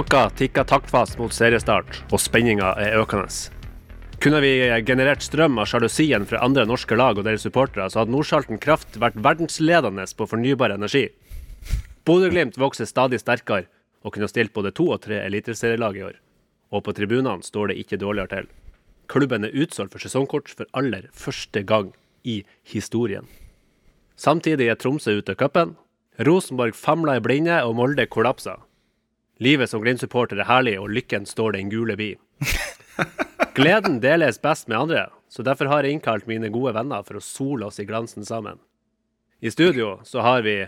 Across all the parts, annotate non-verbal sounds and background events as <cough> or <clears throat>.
Klokka tikker taktfast mot seriestart, og spenninga er økende. Kunne vi generert strøm av sjalusien fra andre norske lag og deres supportere, så hadde Nordsalten Kraft vært verdensledende på fornybar energi. Bodø-Glimt vokser stadig sterkere og kunne stilt både to og tre eliteserielag i år. Og på tribunene står det ikke dårligere til. Klubben er utsolgt for sesongkort for aller første gang i historien. Samtidig er Tromsø ute av cupen. Rosenborg famler i blinde, og Molde kollapsa. Livet som Glimt-supporter er herlig, og lykken står den gule bi. Gleden deles best med andre, så derfor har jeg innkalt mine gode venner for å sole oss i glansen sammen. I studio så har vi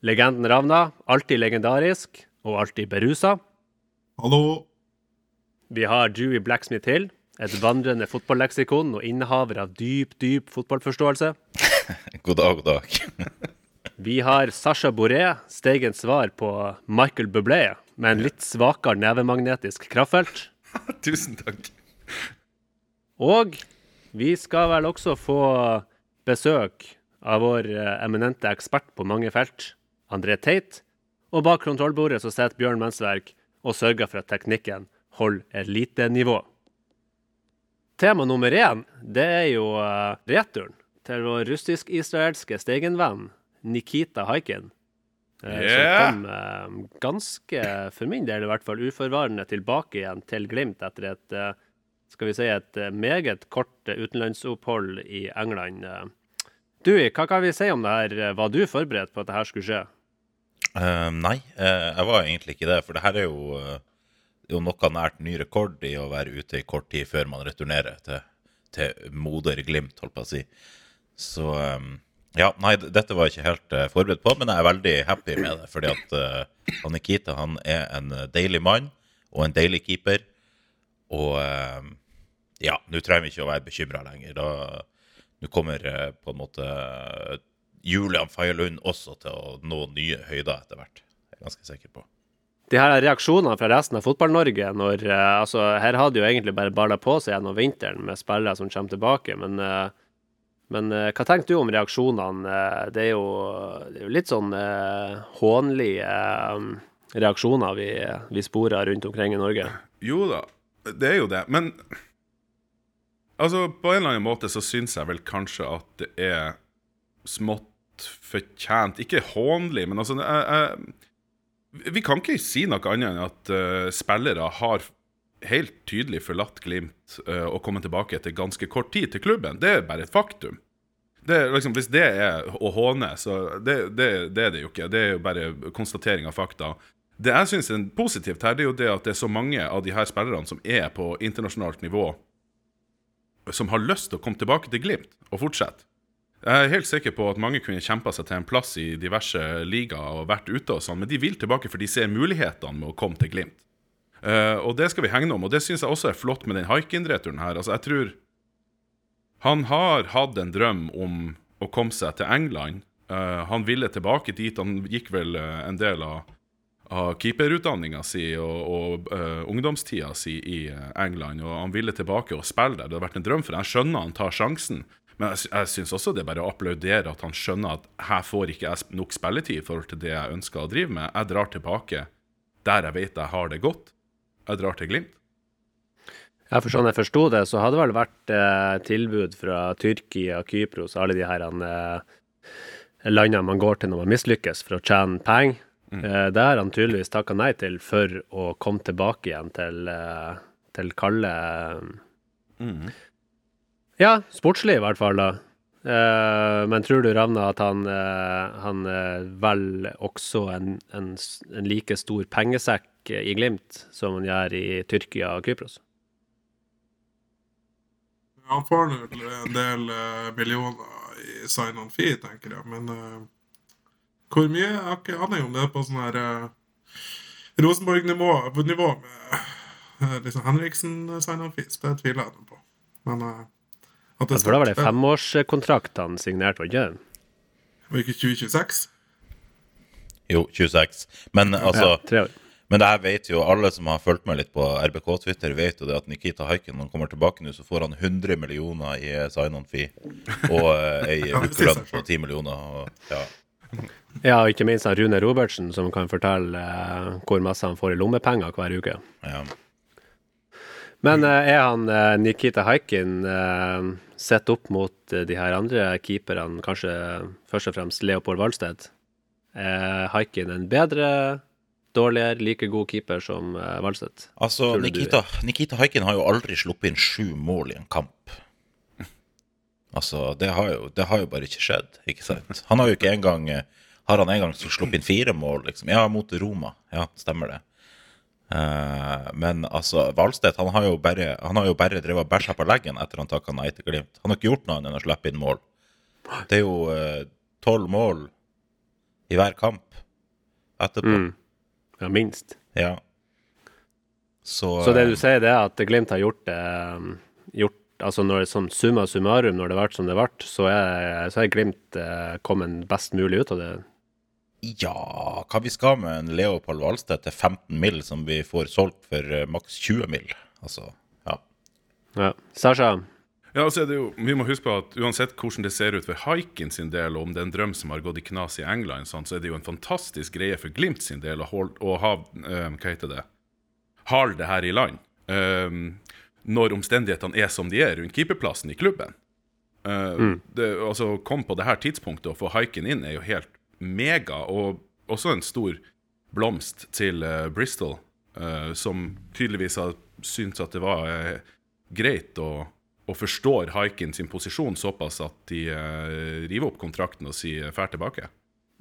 legenden Ravna, alltid legendarisk og alltid berusa. Hallo. Vi har Dewey Blacksmith Hill, et vandrende fotballeksikon og innehaver av dyp, dyp fotballforståelse. <laughs> God dag, god dag. Vi har Sasha Boré, Steigens svar på Michael Bublé, med en litt svakere nevemagnetisk kraftfelt. <laughs> Tusen takk. Og vi skal vel også få besøk av vår eh, eminente ekspert på mange felt, André Teit. Og bak kontrollbordet så sitter Bjørn Mensverk og sørger for at teknikken holder elitenivå. Tema nummer én, det er jo uh, returen til vår russisk-israelske stegenvenn Nikita Haikin. eh, Yeah. Som kom eh, ganske, for min del i hvert fall, uforvarende tilbake igjen til Glimt etter et eh, skal vi si et meget kort utenlandsopphold i England. Du, hva kan vi si om det her? Var du forberedt på at det her skulle skje? Uh, nei, uh, jeg var egentlig ikke det. For det her er jo, uh, jo noe nært ny rekord i å være ute i kort tid før man returnerer til, til moder Glimt, holdt på å si. Så eh, ja, nei, dette var jeg ikke helt uh, forberedt på, men jeg er veldig happy med det. Fordi at uh, han Nikita han er en eh, deilig mann og en deilig keeper. Og uh, ja, nå trenger vi ikke å være bekymra lenger. Da Nå kommer på en måte Julian Fagerlund også til å nå nye høyder etter hvert. Jeg er ganske sikker på. De her reaksjonene fra resten av Fotball-Norge når altså, Her hadde jo egentlig bare balla på seg gjennom vinteren med spillere som kommer tilbake, men, men eh, hva tenker du om reaksjonene? Eh, Det er jo, det er jo litt sånn eh, hånlige eh, reaksjoner vi, vi sporer rundt omkring i Norge. Jo da, det er jo det. Men altså, på en eller annen måte så syns jeg vel kanskje at det er smått fortjent Ikke hånlig, men altså jeg, jeg, Vi kan ikke si noe annet enn at uh, spillere har helt tydelig forlatt Glimt uh, og kommet tilbake etter ganske kort tid til klubben. Det er bare et faktum. Det, liksom, hvis det er å håne, så det, det, det er det jo ikke. Det er jo bare konstatering av fakta. Det jeg syns er positivt her, det er jo det at det er så mange av de her spillerne som er på internasjonalt nivå, som har lyst til å komme tilbake til Glimt og fortsette. Jeg er helt sikker på at mange kunne kjempa seg til en plass i diverse ligaer og vært ute og sånn, men de vil tilbake for de ser mulighetene med å komme til Glimt. Eh, og det skal vi hegne om, og det syns jeg også er flott med den Haikin-returen her. Altså, jeg tror han har hatt en drøm om å komme seg til England. Uh, han ville tilbake dit. Han gikk vel uh, en del av, av keeperutdanninga si og, og ungdomstida si i England, og han ville tilbake og spille der. Det har vært en drøm for ham. Jeg skjønner han tar sjansen, men jeg, jeg syns også det er bare å applaudere at han skjønner at her får ikke jeg nok spilletid i forhold til det jeg ønsker å drive med. Jeg drar tilbake der jeg vet jeg har det godt. Jeg drar til Glimt. Ja, for sånn jeg forsto det, så hadde det vel vært eh, tilbud fra Tyrkia, Kypros, alle de her eh, landene man går til når man mislykkes for å tjene penger. Eh, det har han tydeligvis takka nei til for å komme tilbake igjen til, eh, til kalde Ja, sportslig i hvert fall, da. Eh, men tror du, Ravna, at han, eh, han eh, velger også en, en, en like stor pengesekk i Glimt som han gjør i Tyrkia og Kypros? Han får nå en del eh, millioner i sign-on fee, tenker jeg, men uh, hvor mye Jeg har ikke aning om det er på sånn her uh, Rosenborg-nivå på nivå med uh, liksom Henriksen sign-on fees. Det tviler jeg nå på. Men uh, at Jeg for da var det femårskontrakt han signerte, var ikke det? Var ikke 2026? Jo, 26. Men altså Ja, tre år. Men det her vet jo alle som har fulgt med litt på RBK-Twitter, vet jo det at Nikita Haiken når han kommer tilbake nå, så får han 100 millioner i sign-on-fee. Og eh, ei <laughs> ukelønn på 10 millioner. Og, ja. Ja, og ikke minst Rune Robertsen, som kan fortelle eh, hvor masse han får i lommepenger hver uke. Ja. Men eh, er han eh, Nikita Haikin eh, sett opp mot de her andre keeperne, kanskje først og fremst Leopold Valsted? Er Haikin en bedre, dårligere, like god keeper som Valstedt? Altså, Nikita, Nikita Haikin har jo aldri sluppet inn sju mål i en kamp. Altså, det har jo, det har jo bare ikke skjedd, ikke sant? Han har jo ikke engang eh, Har han en gang sluppet inn fire mål, liksom? Ja, mot Roma. Ja, stemmer det. Uh, men altså, Valstedt han har jo bare, han har jo bare drevet og bæsja på leggen etter han takka nei til Glimt. Han har ikke gjort noe annet enn å slippe inn mål. Det er jo tolv mål i hver kamp etterpå. Mm. Ja, minst. Ja. Så, Så det du eh, sier, det er at Glimt har gjort det gjort, Altså når det som summa summarum, når det ble som det ble, så er, så er Glimt eh, kommet best mulig ut av det. Ja, hva vi skal med en Leopold Valstedt til 15 mill. som vi får solgt for eh, maks 20 mill. Altså, ja. Ja. Sasha, Ja, altså jo, Vi må huske på at uansett hvordan det ser ut for Haikin sin del, og om det er en drøm som har gått i knas i England, sånn, så er det jo en fantastisk greie for Glimt sin del å, hold, å ha um, Hva heter det? Hal det her i land. Um, når omstendighetene er som de er rundt keeperplassen i klubben. Eh, det, altså, Å komme på det her tidspunktet og få Haikin inn er jo helt mega, og også en stor blomst til uh, Bristol, uh, som tydeligvis har syntes at det var greit og, og forstår Haikin sin posisjon såpass at de eh, river opp kontrakten og sier fær tilbake.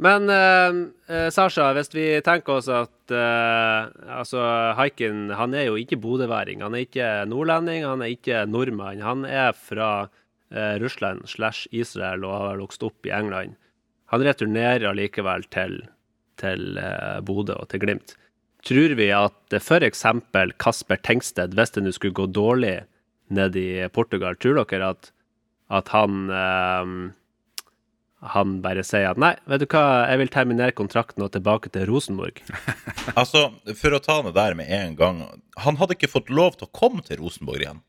Men eh, eh, Sasha, hvis vi tenker oss at eh, altså Haikin han er jo ikke bodøværing. Han er ikke nordlending, han er ikke nordmann. Han er fra eh, Russland slash Israel og har vokst opp i England. Han returnerer allikevel til, til eh, Bodø og til Glimt. Tror vi at f.eks. Kasper Tengsted, hvis det nå skulle gå dårlig nede i Portugal, tror dere at, at han eh, han bare sier at nei, vet du hva, jeg vil terminere kontrakten og tilbake til Rosenborg. <laughs> Altså, for å ta det der med en gang Han hadde ikke fått lov til å komme til Rosenborg igjen.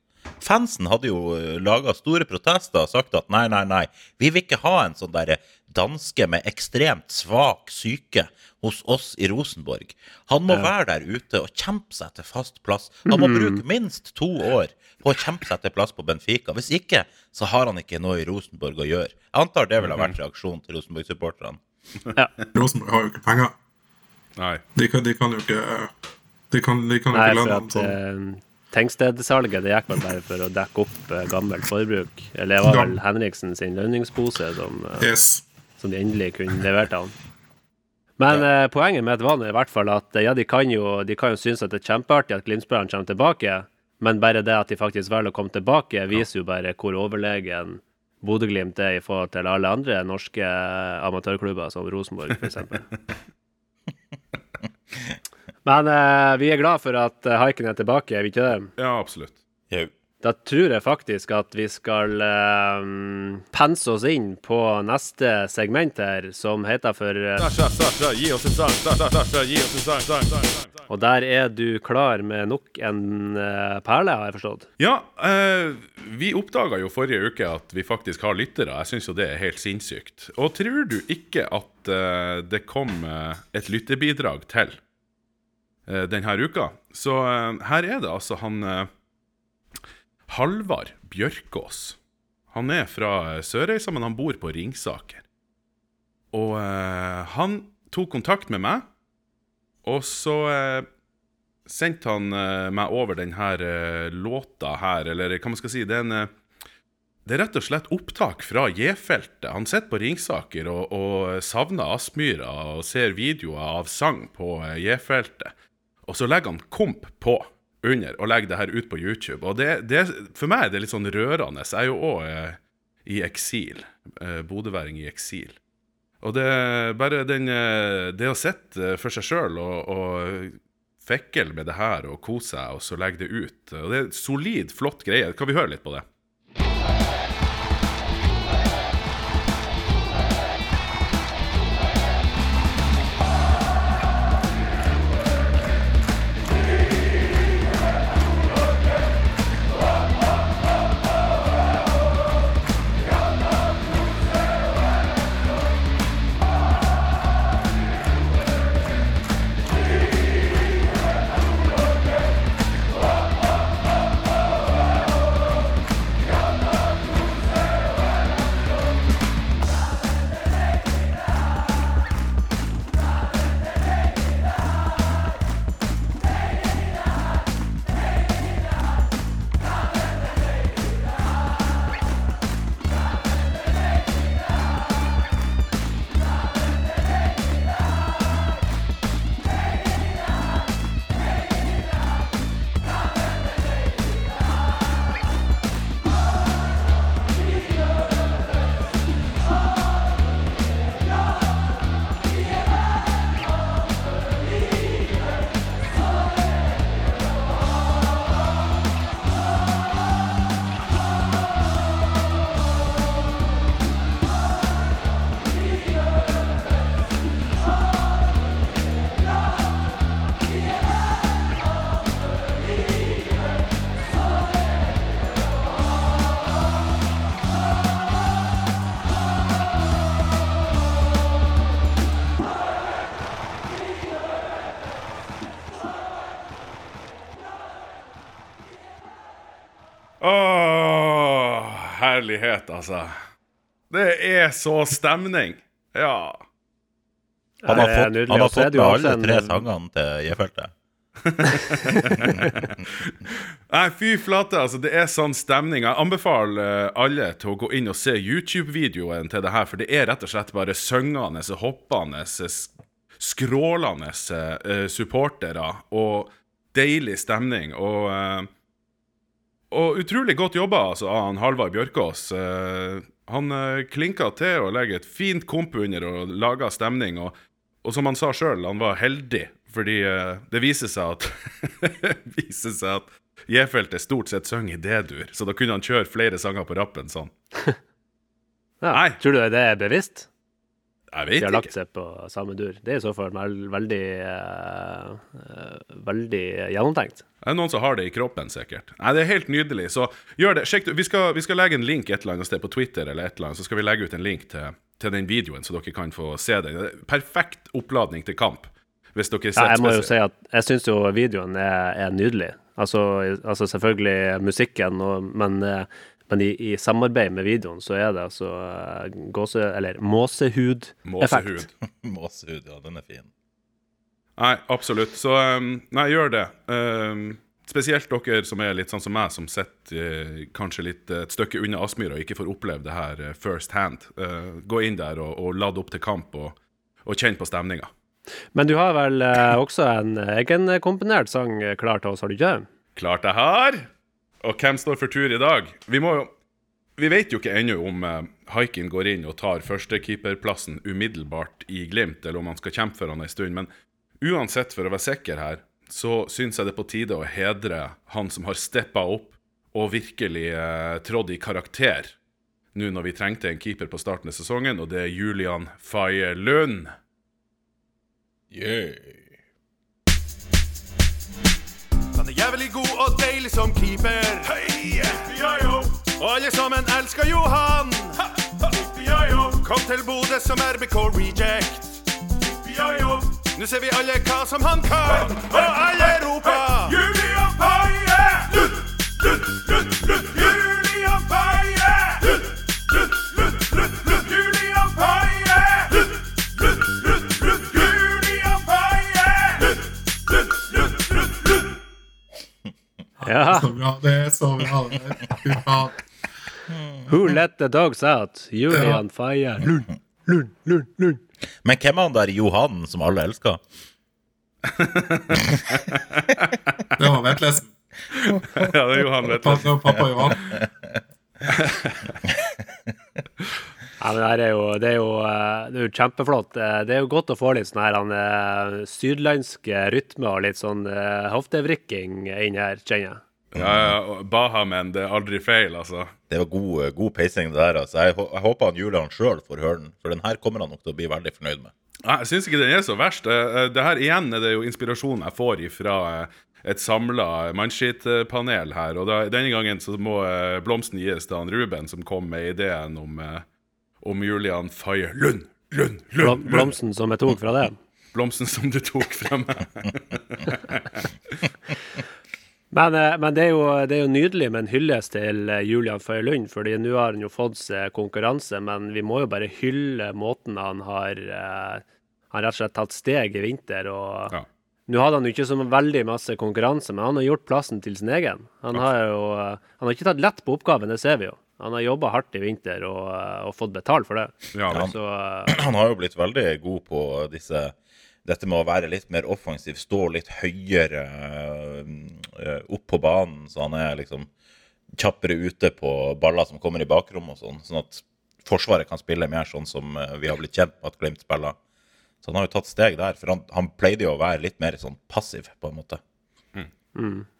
Fansen hadde jo laga store protester og sagt at nei, nei, nei, vi vil ikke ha en sånn derre danske med ekstremt svak syke hos oss i Rosenborg. Han må være der ute og kjempe seg til fast plass. Han må bruke minst to år på å kjempe seg til plass på Benfica. Hvis ikke, så har han ikke noe i Rosenborg å gjøre. Jeg antar det ville ha vært reaksjonen til Rosenborg-supporterne. Rosenborg har jo ikke penger. Nei. De kan, de kan jo ikke De kan, de kan jo Nei, ikke for lønne at sånn Tengsted-salget det gikk vel bare for å dekke opp eh, gammelt forbruk. Eller det var vel Henriksen sin lønningspose som, eh, Yes. som de endelig kunne levert til han. Men eh, poenget med det var i hvert fall at eh, ja, de kan jo, de kan jo synes at det er kjempeartig at Glimt-spillerne kommer tilbake, men bare det at de faktisk velger å komme tilbake, viser jo bare hvor overlegen Bodø-Glimt er i forhold til alle andre norske amatørklubber, som Rosenborg f.eks. <laughs> Men uh, vi er glad for at eh, haiken er tilbake, er vi ikke det? Ja, absolutt. Jau. Da tror jeg faktisk at vi skal uh, pense oss inn på neste segment her, som heter for. Og der er du klar med nok en uh, perle, har jeg forstått? Ja, eh, vi oppdaga jo forrige uke at vi faktisk har lyttere. Jeg syns jo det er helt sinnssykt. Og tror du ikke at det kom et lytterbidrag til denne uka? Så eh, her er det altså han eh, Halvard Bjørkås. Han er fra eh, Sørreisa, men han bor på Ringsaker. Og eh, han tok kontakt med meg, og så eh, sendte han eh, meg over denne eh, låta her, eller hva man skal si. Det er, en, eh, det er rett og slett opptak fra J-feltet. Han sitter på Ringsaker og, og savner Aspmyra og ser videoer av sang på eh, J-feltet. Og så legger han komp på under og legger det her ut på YouTube. Og det, det, for meg er det litt sånn rørende. Jeg er jo òg eh, i eksil. Eh, bodøværing i eksil. Og det bare den eh, Det å sitte for seg sjøl og, og fekle med det her og kose seg, og så legge det ut Og det er solid, flott greie. Kan vi høre litt på det? Altså. Det er så stemning. Ja. Han har fått, han har fått med alle tre sangene til J-feltet. <laughs> Nei, fy flate, altså. Det er sånn stemning. Jeg anbefaler eh, alle til å gå inn og se YouTube-videoen til det her, for det er rett og slett bare syngende, hoppende, skrålende eh, supportere og deilig stemning. Og, eh, og utrolig godt jobba altså, av han Halvard Bjørkås. Eh, han uh, klinka til å legge et fint komp under og laga stemning. Og, og som han sa sjøl, han var heldig, fordi eh, det viser seg at <laughs> viser seg at J-feltet stort sett synger i D-dur, så da kunne han kjøre flere sanger på rappen sånn. <laughs> Ja. Nei. Tror du det er bevisst? Jeg vet De har lagt seg på samme dur. Det er i så fall vel- veldig eh, eh, Veldig gjennomtenkt. Det er noen som har det i kroppen, sikkert. Nei, Det er helt nydelig, så gjør det. Sjekk. Vi skal, vi skal legge en link et eller annet sted på Twitter, eller et eller annet, så skal vi legge ut en link til, til den videoen, så dere kan få se den. Er Perfekt oppladning til kamp. Hvis dere Ja, jeg må jo si at jeg syns jo videoen er, er nydelig. Altså, altså selvfølgelig musikken, og, men, eh, men i, i samarbeid med videoen så er det altså eh, gåse... Eller måsehud-effekt. Måsehud. <laughs> Måsehud, ja, den er fin. Nei, absolutt. Så um, nei, gjør det. Um, spesielt dere som er litt sånn som meg, som sitter eh, kanskje litt eh, et stykke unna Aspmyra og ikke får oppleve det her first hand. Eh, gå inn der og, og ladd opp til kamp, og, og kjenn på stemninga. Men du har vel også en egenkomponert sang klar til oss, har du ikke? Klart jeg har! Og hvem står for tur i dag? Vi må jo Vi vet jo ikke ennå om uh, Haikin går inn og tar førstekeeperplassen umiddelbart i Glimt, eller om han skal kjempe for han en stund. Men uansett, for å være sikker her, så syns jeg det er på tide å hedre han som har steppa opp og virkelig eh, trådt i karakter nå når vi trengte en keeper på starten av sesongen, og det er Julian Faye Lund. Yeah. Han er jævlig god og deilig som keeper. Hei, Og alle sammen elsker Johan. Kom til Bodø som RBK Reject. Nå ser vi alle hva som han kan, og alle roper Julian Paie! Lutt, lutt, lutt, Lund. Ja. Så bra. Det er så bra. Fy faen. Who let the dogs out? Julian Faye. Lund, lund, lund, lund. Men hvem er han der Johan som alle elsker? <laughs> Det var Vetlesen. ja, det er Johan, Vetlesen. Pappa, pappa Johan. <laughs> Ja, men det her er jo, det er jo, eh, det er jo kjempeflott. Eh, Det er jo godt å få litt sånn her han, eh, sydlandske rytme og litt sånn hoftevrikking inn her, kjenner jeg. Ja, ja, Bahamen, det er aldri feil, altså. Det var god, god peising, det der. Altså. Jeg, jeg håper han Julian sjøl får høre den, for den her kommer han nok til å bli veldig fornøyd med. Nei, Jeg syns ikke den er så verst. Det her igjen er det jo inspirasjonen jeg får fra et samla mannskittpanel her. Og da, denne gangen så må blomsten gis til han Ruben, som kom med ideen om, om Julian Faye Lund. Lund, Lund, Lund. blomsten som jeg tok fra det. <laughs> Blomsten som du tok fra meg. <laughs> Men, eh, men det, er jo, det er jo nydelig med en hyllest til eh, Julian Faye Lund, fordi nå har han jo fått seg konkurranse, men vi må jo bare hylle måten han har eh, Han rett og slett tatt steg i vinter. og Ja. Nå hadde han jo ikke så veldig masse konkurranse, men han har gjort plassen til sin egen. Han har jo han har ikke tatt lett på oppgaven, det ser vi jo. Han har jobba hardt i vinter og, eh, og fått betalt for det. Ja, han, Så eh, <clears throat> Han har jo blitt veldig god på disse dette med å være litt mer offensiv, stå litt høyere eh, opp på banen, så han er liksom kjappere ute på baller som kommer i bakrom og sånn, sånn at Forsvaret kan spille mer sånn som vi har blitt kjent med at Glimt spiller. Så han har jo tatt steg der, for han, han pleide jo å være litt mer sånn passiv, på en måte.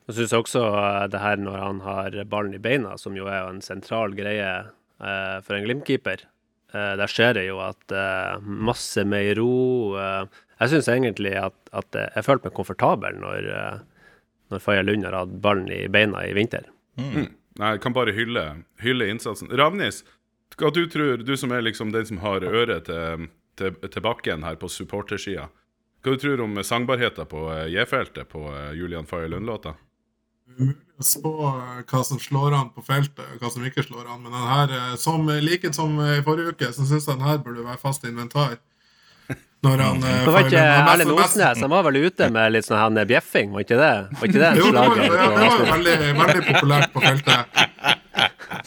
Jeg syns også eh, det her når han har ballen i beina, som jo er jo en sentral greie eh, for en Glimt-keeper. Eh, der ser jeg jo at eh, masse mer ro Jeg syns egentlig at, at jeg følte meg komfortabel når, når Faye Lund har hatt ballen i beina i vinter. nei, jeg kan bare hylle, hylle innsatsen. Ravnis, hva du tror, du som er liksom den som har øret til, til, til bakken her på supportersida, hva du tror om sangbarheten på J-feltet på Julian Faye Lund-låta? Umulig å spå eh, hva som slår an på feltet, og hva som ikke slår an. Men den her, eh, som likhet som i forrige uke, så syns jeg den her burde være fast inventar. Når han eh, Det var ikke Erlend Osnes, han var vel ute med litt sånn her bjeffing, var ikke det? Var ikke det en <laughs> Jo, det var, det var veldig, veldig populært på feltet.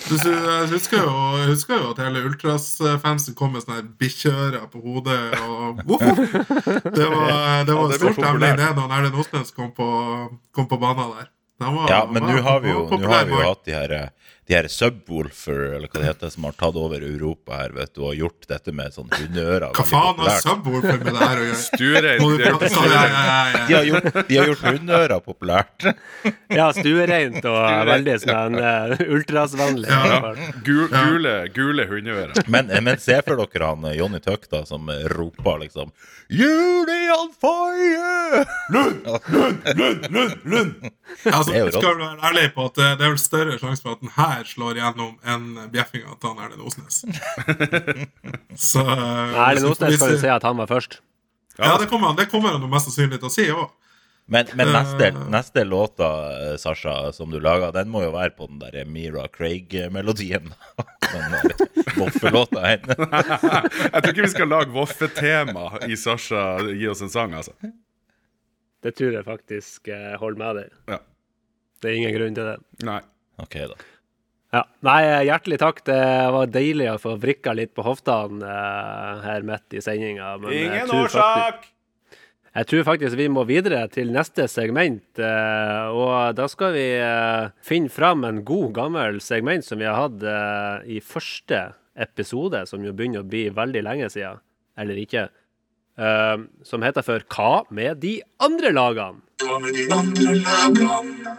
Jeg husker jo, jeg husker jo at hele Ultras-fansen kom med sånne bikkjeører på hodet. Og, wow! det var, det var det stort stor stemning det da Erlend Osnes kom på, kom på banen der. Var- Ja, men nå har vi jo, har vi jo hatt de her, de her Subwoolfer, eller hva det heter, som har tatt over Europa her, vet du, og gjort dette med sånn hundeører. Hva faen har. Subwoolfer med det her å gjøre? <laughs> Stuerein. Er- sånn? Ja, ja, ja, De har gjort, de har gjort hundeører populært. <laughs> Ja, stuereint og veldig sånn uh, ultrasvennlig. Ja. Gu- Gule, gule hundeører. Men, men se for dere han eh, Johnny Tuck da, som roper liksom Julie on fire! Altså, Det er jo rått. skal være ærlig på at det, det er vel større sjanse for at den her slår igjennom enn bjeffinga til han Erlend Osnes. <laughs> Så Nei, Erlend Osnes skal jo si at han var først. Ja, det kommer, han- det kommer han mest sannsynlig til å si òg. Men, men neste, Eh. neste låta, eh, Sasha, som du laga, den må jo være på den der Mira Craig-melodien. <laughs> Den der Voffelåta <laughs> hennes. Jeg tror ikke vi skal lage voffetema i Sasha Gi oss en sang, altså. Det tror jeg faktisk eh, holder med deg. Ja. Det er ingen grunn til det. Nei. Ok, da. Ja. Nei, eh, hjertelig takk. Det var deilig å få vrikka litt på hoftene eh, her midt i sendinga. Ingen jeg tror faktisk- Jeg tror faktisk vi må videre til neste segment, og da skal vi finne fram en god, gammel segment som vi har hatt i første episode, som jo begynner å bli veldig lenge siden, eller ikke, eh, som heter for Hva med de andre lagene? Hva med de andre lagene?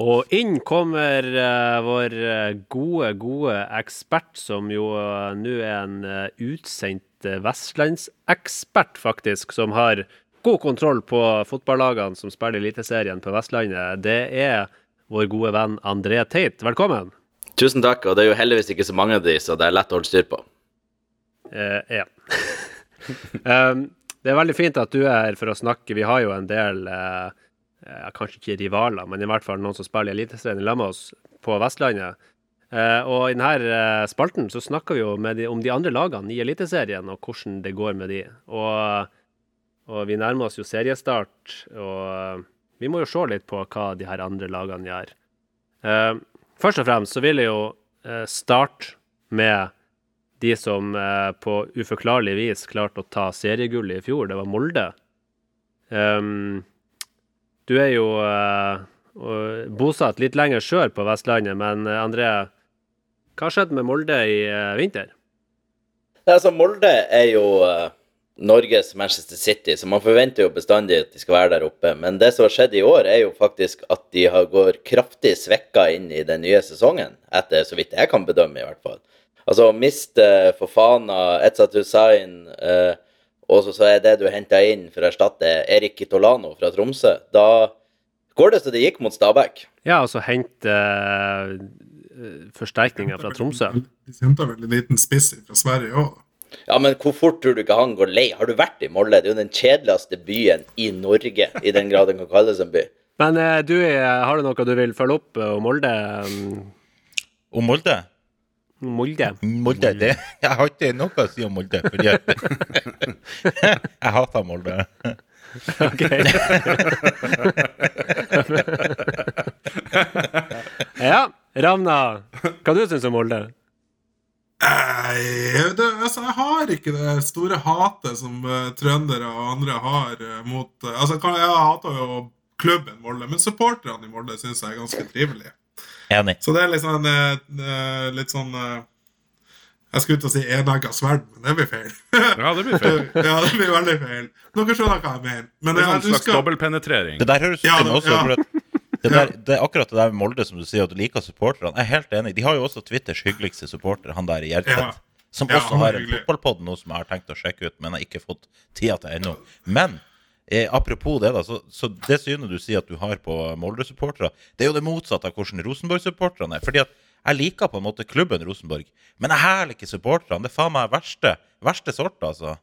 Og inn kommer uh, vår eh, gode, gode ekspert, som jo uh, nå er en utsendt uh, vestlandsekspert, faktisk, som har god kontroll på fotballagene som spiller Eliteserien på Vestlandet. Det er vår gode venn André Teit. Velkommen. Tusen takk, og det er jo heldigvis ikke så mange av de, så det er lett å holde styr på. Ja. <laughs> um, <laughs> det er veldig fint at du er her for å snakke. Vi har jo en del eh, Kanskje ikke rivaler, men i hvert fall noen som spiller Eliteserien sammen med oss på Vestlandet. Eh, og i denne eh, spalten så snakker vi jo de, om de andre lagene i Eliteserien, og hvordan det går med de. Og, og vi nærmer oss jo seriestart, og vi må jo se litt på hva de her andre lagene gjør. Eh, først og fremst så vil jeg jo eh, starte med de som eh, på uforklarlig vis klarte å ta seriegullet i fjor. Det var Molde. Um, du er jo uh, bosatt litt lenger sør på Vestlandet, men eh, André, hva skjedde med Molde i uh, vinter? Nei, altså, Molde er jo uh, Norges Manchester City, så man forventer jo bestandig at de skal være der oppe. Men det som har skjedd i år, er jo faktisk at de har går kraftig svekka inn i den nye sesongen. Etter så vidt jeg kan bedømme, i hvert fall. Altså å miste Fofana, Etzat Hussain, eh, og så, så er det du henta inn for å erstatte Erik Kitolano fra Tromsø, da går det så det gikk mot Stabæk. Ja, altså hente eh, forsterkninger fra Tromsø. De henta vel en liten spiss fra Sverige òg. Ja, men hvor fort tror du ikke han går lei? Har du vært i Molde? Det er jo den kjedeligste byen i Norge, i den grad den kan kalles en by. Men eh, du, eh, har du noe du vil følge opp eh, om Molde? Om Molde? Molde? Molde, det <laughs> Jeg har ikke noe å si om Molde, fordi at <laughs> Jeg hater Molde. OK. <laughs> ja. Ravna, hva du syns om Molde? Nei, det, altså, jeg har ikke det store hatet som uh, trøndere og andre har uh, mot uh, Altså, jeg hater jo klubben Molde, men supporterne i Molde syns jeg er ganske trivelige. Enig. Så det er liksom en, eh, eh, litt sånn eh, Jeg skulle til å si enegga sverd, men det blir feil. <laughs> Ja, det blir feil. <laughs> ja, det blir veldig feil. Dere skjønner hva jeg mener. Men Det er en slags husker dobbeltpenetrering. Det der høres Ja, det- også ja. for at det, der, det er akkurat det der med Molde som du sier, at du liker supporterne. Jeg er helt enig. De har jo også Twitters hyggeligste supporter, han der i Gjerdseth. Ja. Som også har en fotballpod nå som jeg har tenkt å sjekke ut, men jeg har ikke fått tida til ennå. Men eh, apropos det, da. Så, så det synet du sier at du har på Molde-supportere, det er jo det motsatte av hvordan Rosenborg-supporterne er. Fordi at jeg liker på en måte klubben Rosenborg, men jeg hæler ikke supporterne. Det er faen meg verste, verste sort, altså.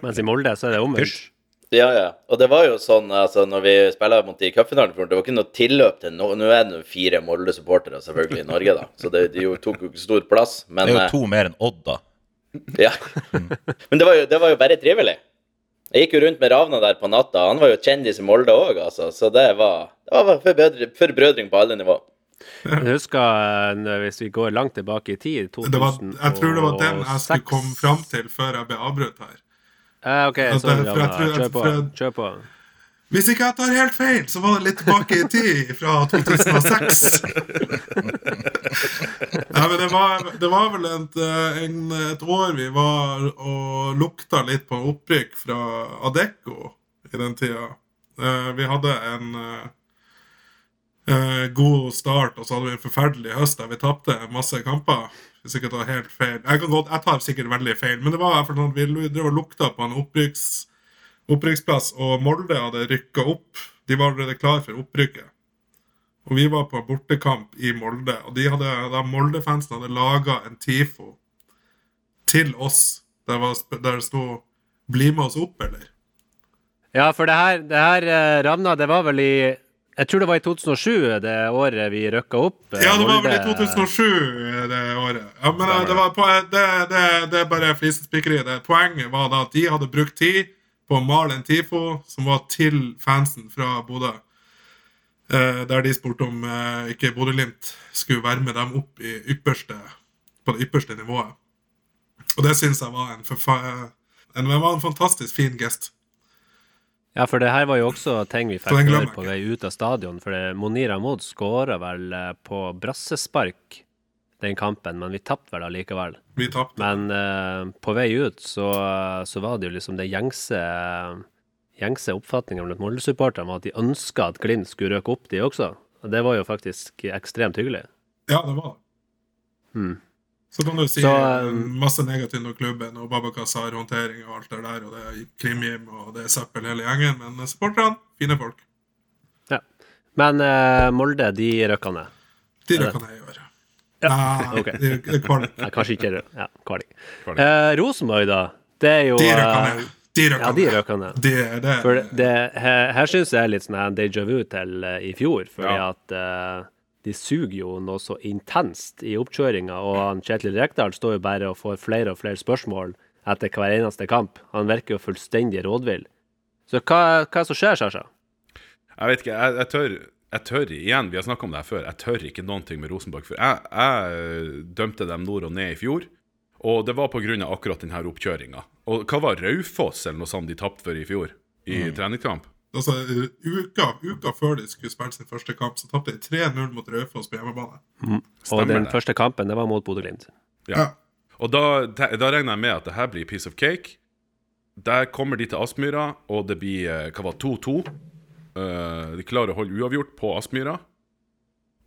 Mens i Molde så er det omvendt. Ja, ja. Og det var jo sånn altså, når vi spilla mot de i cupfinalen, det var ikke noe tilløp til no Nå er det jo fire Molde-supportere selvfølgelig i Norge, da, så det, de jo tok jo ikke stor plass. Men, Det er eh, jo to mer enn Odd, da. Ja. <laughs> Men det var, jo, det var jo bare trivelig. Jeg gikk jo rundt med Ravna der på natta. Han var jo kjendis i Molde òg, altså. Så det var, det var forbrødring på alle nivå. Jeg husker eh, hvis vi går langt tilbake i tid, 2006. var, jeg tror det var den jeg skulle komme fram til før jeg ble avbrutt her. Eh, OK, så sorry, for Ravna. Kjør på. Kjør på. Hvis ikke jeg tar helt feil, så var det litt tilbake i tid, fra 2006. ja, men det var, det var vel et, en, et år vi var og lukta litt på opprykk fra Adecco i den tida. Eh, vi hadde en eh, eh, god start, og så hadde vi en forferdelig høst der vi tapte masse kamper. Hvis ikke jeg tar helt feil. Jeg, godt, jeg tar sikkert veldig feil, men det var i hvert fall sånn at vi drev og lukta på en opprykks opprykksplass, og Molde hadde rykka opp. De var allerede klar for opprykket. Og vi var på bortekamp i Molde, og de hadde, da Molde-fansen hadde laga en TIFO til oss, der, var, der det sto 'Bli med oss opp', eller? Ja, for det her, det her eh, Ravna, det var vel i Jeg tror det var i 2007, det året vi røkka opp. eh, Ja, det var vel i 2007 det året. Ja, men det, det, var på, det, det, det er bare flisespikkeri. Poenget var da at de hadde brukt tid på å male en TIFO som var til fansen fra Bodø. Eh, der de spurte om eh, ikke Bodø-Glimt skulle være med dem opp i ypperste, på det ypperste nivået. Og det syns jeg var en, en, var en fantastisk fin gest. Ja, for det her var jo også ting vi fikk høre på vei ut av stadion. For Monira Monir Ahmod skåra vel eh, på brassespark den kampen, men vi tapte vel allikevel. Vi tapte. Men uh, på vei ut så, så var det jo liksom det gjengse gjengse oppfatninga blant Molde-supporterne var at de ønska at Glimt skulle røke opp, de også. Og det var jo faktisk ekstremt hyggelig. Ja, det var det. Hmm. Så kan du si Så, eh, um, masse negativt om klubben og Babakar-håndtering og alt det der, og det er krimjim og det er søppel hele gjengen, men supporterne, fine folk. Ja. Men uh, Molde, de røkka ned. De røkka ned i året. Nei, <laughs> okay. det det er kvalik. Nei, kanskje ikke ja, kvalik. Kvalik. Eh, Rosenborg, da. Det er jo De eh. De røkene. Ja, de røkene. Det, det, For det, her, her syns jeg er litt sånn déjà vu til uh, i fjor, fordi Ja. at uh, de suger jo noe så intenst i oppkjøringa, og han Kjetil Rekdal står jo bare og får flere og flere spørsmål etter hver eneste kamp. Han virker jo fullstendig rådvill. Så hva, hva er det som skjer, Sasha? Jeg vet ikke, jeg, jeg tør jeg tør igjen, vi har snakka om det her før, jeg tør ikke noen ting med Rosenborg. For jeg, jeg dømte dem nord og ned i fjor, og det var pga. akkurat denne oppkjøringa. Og hva var Raufoss eller noe sånt de tapte for i fjor? I treningskamp? altså, uka, uka før de skulle spille sin første kamp, så tapte de 3-0 mot Raufoss på hjemmebane. Og den det. første kampen, det var mot Bodø-Glimt. Ja. Ja. Og da, da da regner jeg med at det her blir piece of cake. Der kommer de til Aspmyra, og det blir eh, hva var 2-2. Eh, de klarer å holde uavgjort på Aspmyra.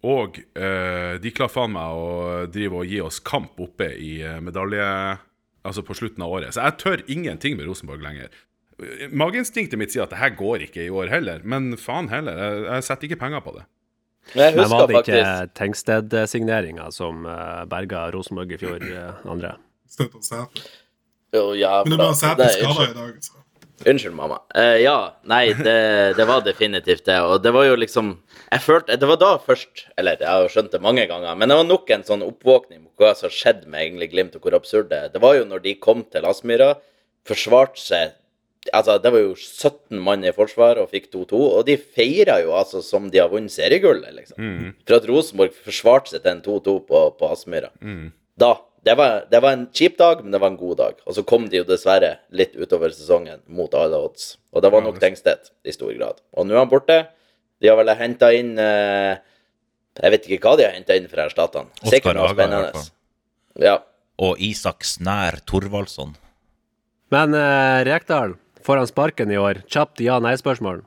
Og eh, de klarer faen meg å drive og gi oss kamp oppe i eh, medalje... Altså på slutten av året. Så jeg tør ingenting med Rosenborg lenger. Mageinstinktet mitt sier at det her går ikke i år heller, men faen heller. Jeg, jeg setter ikke penger på det. Men jeg Men var det ikke faktisk Tengsted-signeringa som uh, berga Rosenborg i fjor, <laughs> André? Støtt og. Jo, ja, Men det er bare Sæter skada i dag, så. Unnskyld, mamma. Uh, ja, nei, det, det var definitivt det. Og det var jo liksom Jeg følte Det var da først Eller jeg har jo skjønt det mange ganger, men det var nok en sånn oppvåkning på hva som skjedde med egentlig Glimt, og hvor absurd det er. Det var jo når de kom til Aspmyra, forsvarte seg Altså, det var jo 17 mann i forsvar og fikk 2-2, og de feira jo altså som de har vunnet seriegullet, liksom. For at Rosenborg forsvarte seg til en 2-2 på, på Aspmyra. Da. Det var, det var en kjip dag, men det var en god dag. Og så kom de jo dessverre litt utover sesongen mot alle odds. Og det var nok Tengstedt i stor grad. Og nå er han borte. De har vel henta inn eh, Jeg vet ikke hva de har henta inn for å erstatte han. Sikkert noe spennende. Ja. Og Isak Snær Thorvaldsson. Men eh, Rekdal, får han sparken i år? Kjapt ja-nei-spørsmål.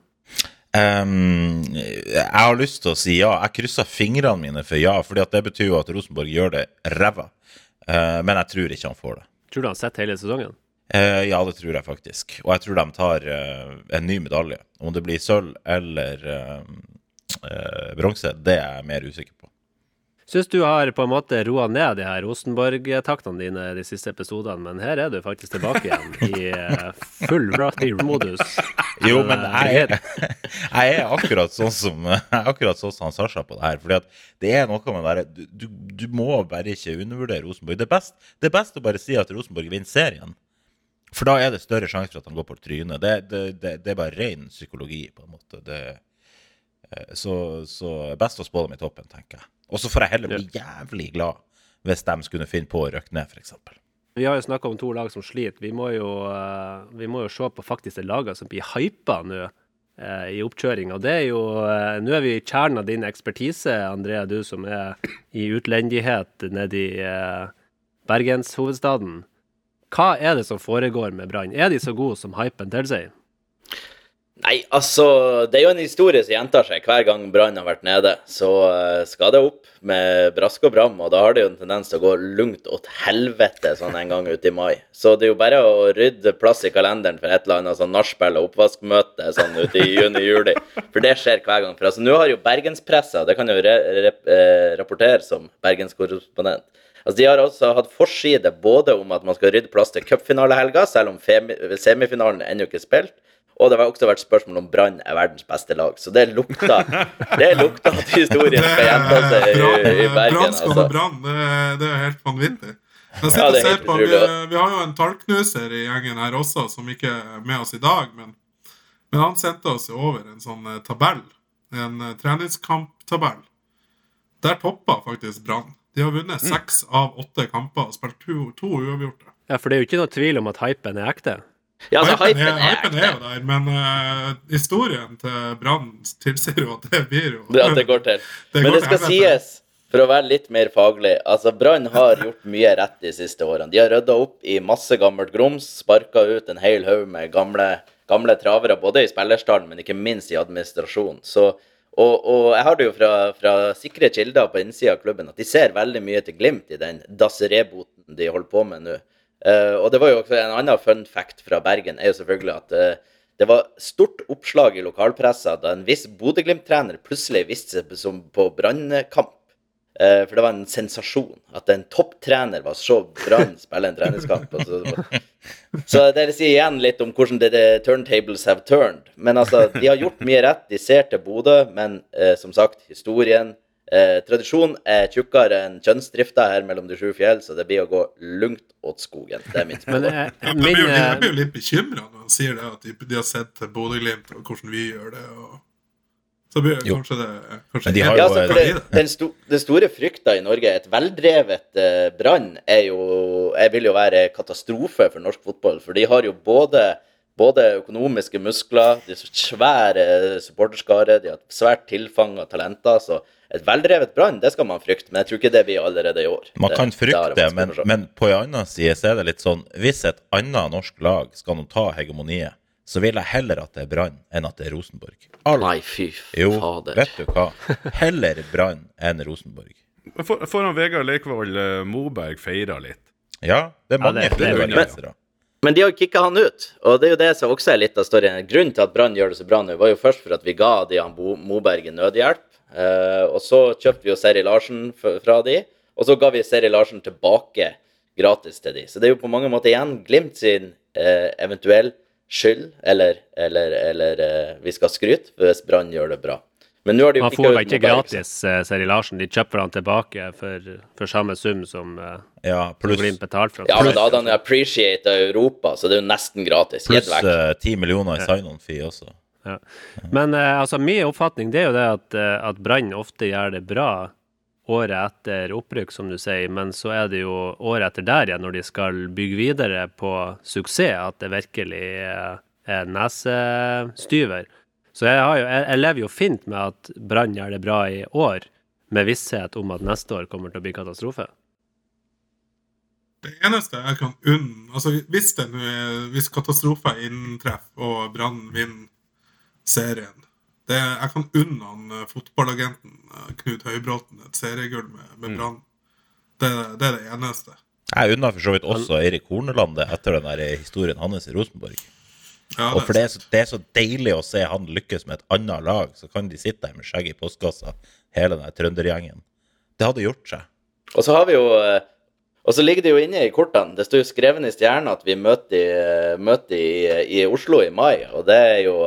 Um, jeg har lyst til å si ja. Jeg krysser fingrene mine for ja, fordi at det betyr jo at Rosenborg gjør det ræva. Eh, men jeg tror ikke han får det. Tror du han sitter hele sesongen? Eh, ja, det tror jeg faktisk. Og jeg tror de tar eh, en ny medalje. Om det blir sølv eller bronse, det er jeg mer usikker på. Syns du har på en måte roa ned de her Rosenborg-taktene dine de siste episodene, men her er du faktisk tilbake igjen i full rocky-modus. Jo, men jeg er, <laughs> jeg er akkurat sånn som akkurat sånn som han Sasha på det her. fordi at det er noe med det du, du, du må bare ikke undervurdere Rosenborg. Det er, best, det er best å bare si at Rosenborg vinner serien. For da er det større sjanse for at han går på trynet. Det, det, det, det er bare ren psykologi, på en måte. Det, eh, så, så best å spå dem i toppen, tenker jeg. Og så får jeg heller bli jævlig glad hvis de skulle finne på å røkke ned, f.eks. Vi har jo snakka om to lag som sliter. Vi må jo, eh, vi må jo se på faktisk de lagene som blir hypa nå eh, i oppkjøringa. Det er jo eh, Nå er vi i kjernen av din ekspertise, Andrea, du som er i utlendighet nede i bergenshovedstaden. Hva er det som foregår med Brann? Er de så gode som hypen tilsier? Nei, altså Det er jo en historie som gjentar seg hver gang Brann har vært nede. Så uh, skal det opp med brask og bram, og da har det jo en tendens til å gå lungt åt helvete sånn en gang ute i mai. Så det er jo bare å rydde plass i kalenderen for et eller annet sånn nachspiel og oppvaskmøte sånn ute i juni-juli. For det skjer hver gang. For altså, nå har jo bergenspressa, det kan jo eh, rapportere som bergenskorrespondent Altså, De har også hatt forside både om at man skal rydde plass til cupfinalehelga, selv om semifinalen ennå ikke er spilt, og det har også vært spørsmål om Brann er verdens beste lag. Så det lukta <laughs> det lukta at historien skal gjenta seg i, i Bergen. Brann skal Altså. ha Brann. Det, er- helt vanvittig. Jeg Ja, det er helt på, vi, vi har jo en tallknuser i gjengen her også, som ikke er med oss i dag. Men, men han sendte oss over en sånn eh, tabell. En eh, treningskamptabell. Der toppa faktisk Brann. De har vunnet Mm. seks av åtte kamper og spilt to, to uavgjorte. Ja, for det er jo ikke noe tvil om at hypen er ekte. Ja, altså, hypen, er, hypen er jo der, men uh, historien til Brann tilsier jo at det blir jo at det går til. <laughs> Det Men går det skal sies, for å være litt mer faglig Altså, Brann har gjort mye rett de siste årene. De har rydda opp i masse gammelt grums, sparka ut en hel haug med gamle, gamle travere, både i spillerstallen, men ikke minst i administrasjon. Så, og, og jeg har det jo fra, fra sikre kilder på innsida av klubben at de ser veldig mye til Glimt i den dassereboten de holder på med nå. Eh, og det var jo også en annen fun fact fra Bergen, er jo selvfølgelig at eh, det var stort oppslag i lokalpressa da en viss Bodø-Glimt-trener plutselig viste seg som på brannkamp. Eh, for det var en sensasjon at en topptrener var så Brann spille en treningskamp. Så, det sier igjen litt om hvordan det, det turntables have turned. Men altså, de har gjort mye rett. De ser til Bodø, men eh, som sagt, historien eh, Tradisjon er tjukkere enn kjønnsdrifta her mellom de sju fjell, så det blir å gå lungt åt skogen. Det er mitt spørsmål. eh, <laughs> Jeg blir, jo, jeg eh, blir jo litt bekymra når han sier det, at de, de har sett Bodø-Glimt og hvordan vi gjør det. Og... Så blir Jo. kanskje det kanskje de har Ja, jo, altså, eh, for det, den, sto, den store frykta i Norge, et veldrevet eh, Brann, er jo Jeg vil jo være katastrofe for norsk fotball. For de har jo både, både økonomiske muskler, de så svære supporterskare, de har svært tilfang av talenter. Så et veldrevet Brann, det skal man frykte. Men jeg tror ikke det blir allerede i år. Man kan frykte det, men, men på en annen side så er det litt sånn Hvis et annet norsk lag skal nå ta hegemoniet, så vil jeg heller at det er Brann enn at det er Rosenborg. All... Nei, fy Jo, fader. vet du hva. <laughs> Heller Brann enn Rosenborg. For, foran Vegard Leikvoll eh, Moberg feira litt. Ja, det er Ja, mange det- flere det jo-. Men de har kicka han ut, og det er jo det som også er litt av storyen. Grunnen til at Brann gjør det så bra nå, var jo først for at vi ga de han Moberg nødhjelp. Eh, og så kjøpte vi jo Seri Larsen fra de, og så ga vi Seri Larsen tilbake gratis til de. Så det er jo på mange måter igjen Glimt sin eh, eventuell skyld, eller, eller, eller eh, vi skal skryte hvis Brann gjør det bra. Men nå har de jo Man får vel ikke gratis eh, Seri Larsen. De kjøper han tilbake for, for samme sum som uh, Ja, pluss Glimt betalte for Ja, men da hadde han appreciata Europa, så det er jo nesten gratis. Pluss vekk. eh, 10 millioner i sign-on-fee også. Ja. Men eh, altså, min oppfatning det er jo det at, eh, at Brann ofte gjør det bra året etter opprykk, som du sier, men så er det jo året etter der igjen, når de skal bygge videre på suksess, at det virkelig eh, er nesestyver. Så jeg, jo, jeg, jeg lever jo fint med at Brann gjør det bra i år, med visshet om at neste år kommer til å bli katastrofe. Det eneste jeg kan unne altså Hvis er Hvis katastrofer inntreffer og Brann vinner serien det, Jeg kan unne han eh, fotballagenten eh, Knut Høybråten et seriegull med, Mm. med Brann. Det, det er det eneste. Jeg unner for så vidt også Eirik Horneland det etter den der historien hans i Rosenborg. Ja, Og for det er, så, det er så deilig å se han lykkes med et annet lag, så kan de sitte der med skjegget i postkassa, hele den der trøndergjengen. Det hadde gjort seg. Og så har vi jo eh, Og så ligger det jo inne i kortene. Det står jo skrevet i stjerna at vi møter, møter i, i Oslo i mai, og det er jo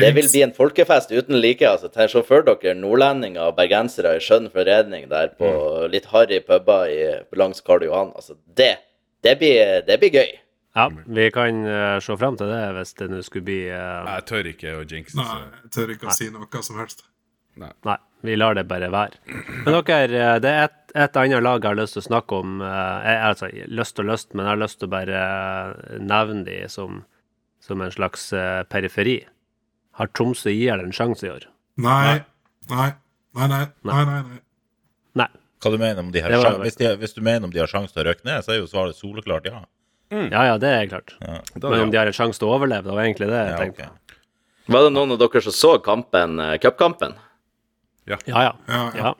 Det vil bli en folkefest uten like. altså. Se for dere nordlendinger og bergensere i skjønn forredning der på litt harry puber i- langs Karl Johan. Altså, det, det, blir, det blir gøy. Ja, vi kan uh, se fram til det hvis det nå skulle bli uh... Jeg tør ikke å jinxe. Nei, jeg tør ikke å si noe som helst. Nei, vi lar det bare være. Men dere, eh, det er et, et annet lag jeg har lyst til å snakke om. Jeg, altså, lyst og lyst, men jeg har lyst til å bare nevne de som, som en slags periferi. Har Tromsø IL en sjanse i år? Nei. Nei. Nei, nei. Nei, nei, nei. Nei. Hva du mener om de har Det sjans- det hvis, de, hvis du mener om de har sjanse til å røkke ned, så er jo svaret soleklart ja. Ja ja, det er klart. Ja. Men om de har en sjanse til å overleve, det var egentlig det jeg ja tenkte. Okay. Var det noen av dere som så kampen, eh, cupkampen? Ja ja. Ja, ja. ja.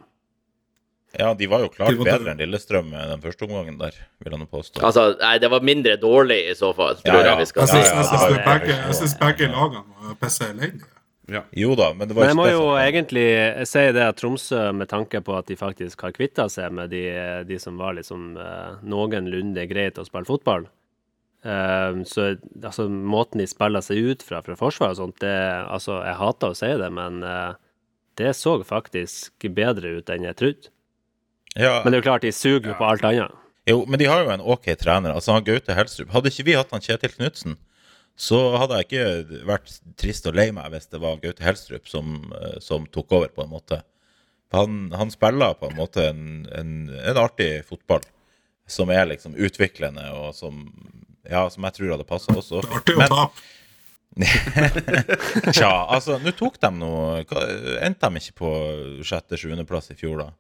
Ja, de var jo klart bedre enn Lillestrøm eh, den første omgangen der, vil han påstå. Altså, nei, det var mindre dårlig i så fall, tror ja. jeg vi skal si. ja, jeg syns, ja, det ja, begge, ja, ja. jeg syns begge lagene pisse elendig. Ja. Jo da, men det var Men jeg må jo egentlig si det at Tromsø, med tanke på at de faktisk har kvitta seg med de, de som var liksom eh, noenlunde greit å spille fotball eh, Så altså, måten de spiller seg ut fra fra forsvar og sånt, det Altså, jeg hater å si det, men eh, det så faktisk bedre ut enn jeg trodde. ja, Men det er jo klart, de suger jo på alt annet. Jo, men de har jo en ok trener. Altså han Gaute Helstrup. Hadde ikke vi hatt han Kjetil Knutsen, så hadde jeg ikke vært trist og lei meg hvis det var Gaute Helstrup som, eh, som tok over, på en måte. Han, han spiller på en måte en, en, en artig fotball som er liksom utviklende, og som, ja, som jeg tror hadde passa også. Artig å ta. tape. <laughs> Tja, altså, nå tok de noe Endte de ikke på sjette-sjuendeplass i fjor, da?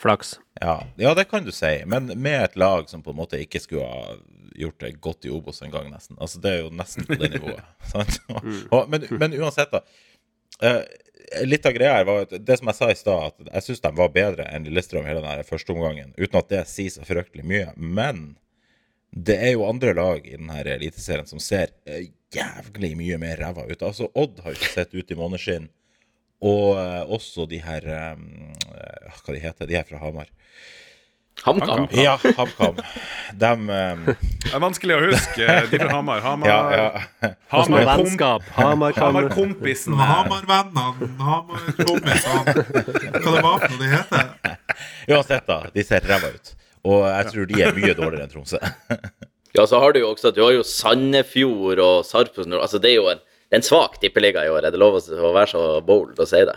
Flaks. Ja, ja, det kan du si. Men med et lag som på en måte ikke skulle ha gjort det godt i Obos engang, nesten. Altså, det er jo nesten på det <laughs> nivået. sant? Og, men, men uansett, da. Uh, litt av greia her var at det som jeg sa i stad, at jeg syns de var bedre enn Lillestrøm hele den første omgangen. Uten at det sier så fryktelig mye. Men det er jo andre lag i denne eliteserien som ser eh, jævlig mye mer ræva ut. Altså, Odd har jo ikke sett ut i måneskinn. Og eh, også de her um, Hva de heter de her fra Hamar? HamKam. Ja, HamKam. De um, Det er vanskelig å huske. De fra Hamar. Hamar, Ja, ja. Er Hamar, vennskap. Hamar Hamar kompisen. Hamar-vennene, Hamar-kompisene Hva det var for noe de heter? Uansett, da. De ser ræva ut. Og jeg tror de er mye dårligere enn Tromsø. Ja, så har du jo også Du har jo Sandefjord og Sarpsborg Altså, det er jo en, det er en svak tippeliga i år. Er det lov å være så bold å si det?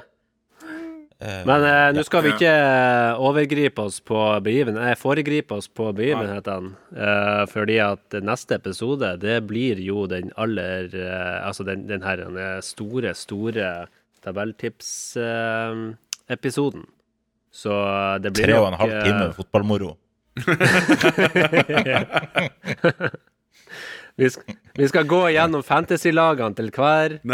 Men eh, nå skal vi ikke eh, overgripe oss på begiven, eh, foregripe oss på begivenhetene. Eh, fordi at neste episode, det blir jo den aller eh, Altså den, den her den store, store tabelltips-episoden. Eh. Så det blir Tre og en halv eh, time fotballmoro. <laughs> <laughs> <laughs> vi, skal, vi skal gå gjennom fantasy-lagene til hver. <laughs>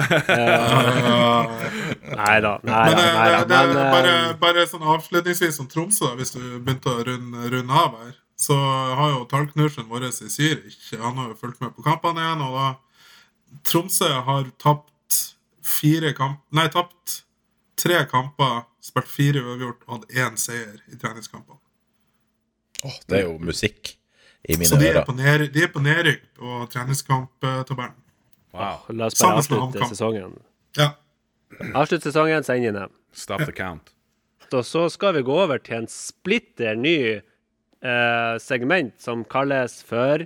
Nei da. Nei Men, da. eh, Nei det, Men bare, eh, bare sånn avslutningsvis om Tromsø, hvis du begynte å runde, runde av her, så har jo tallknuseren vår i Zürich Han har jo fulgt med på kampene igjen, og da Tromsø har tapt fire kamp... Nei, tapt tre kamper, spilt fire uavgjort og hatt én seier i treningskampene. Åh, det er jo musikk i mine Så de er ned, de er på nedrykk på treningskamptabellen. Wow. la oss bare Sammen avslutte sesongen. Ja. Avslutt sesongen, send inn dem. Stop the count. Og så skal vi gå over til en splitter ny eh, segment som kalles for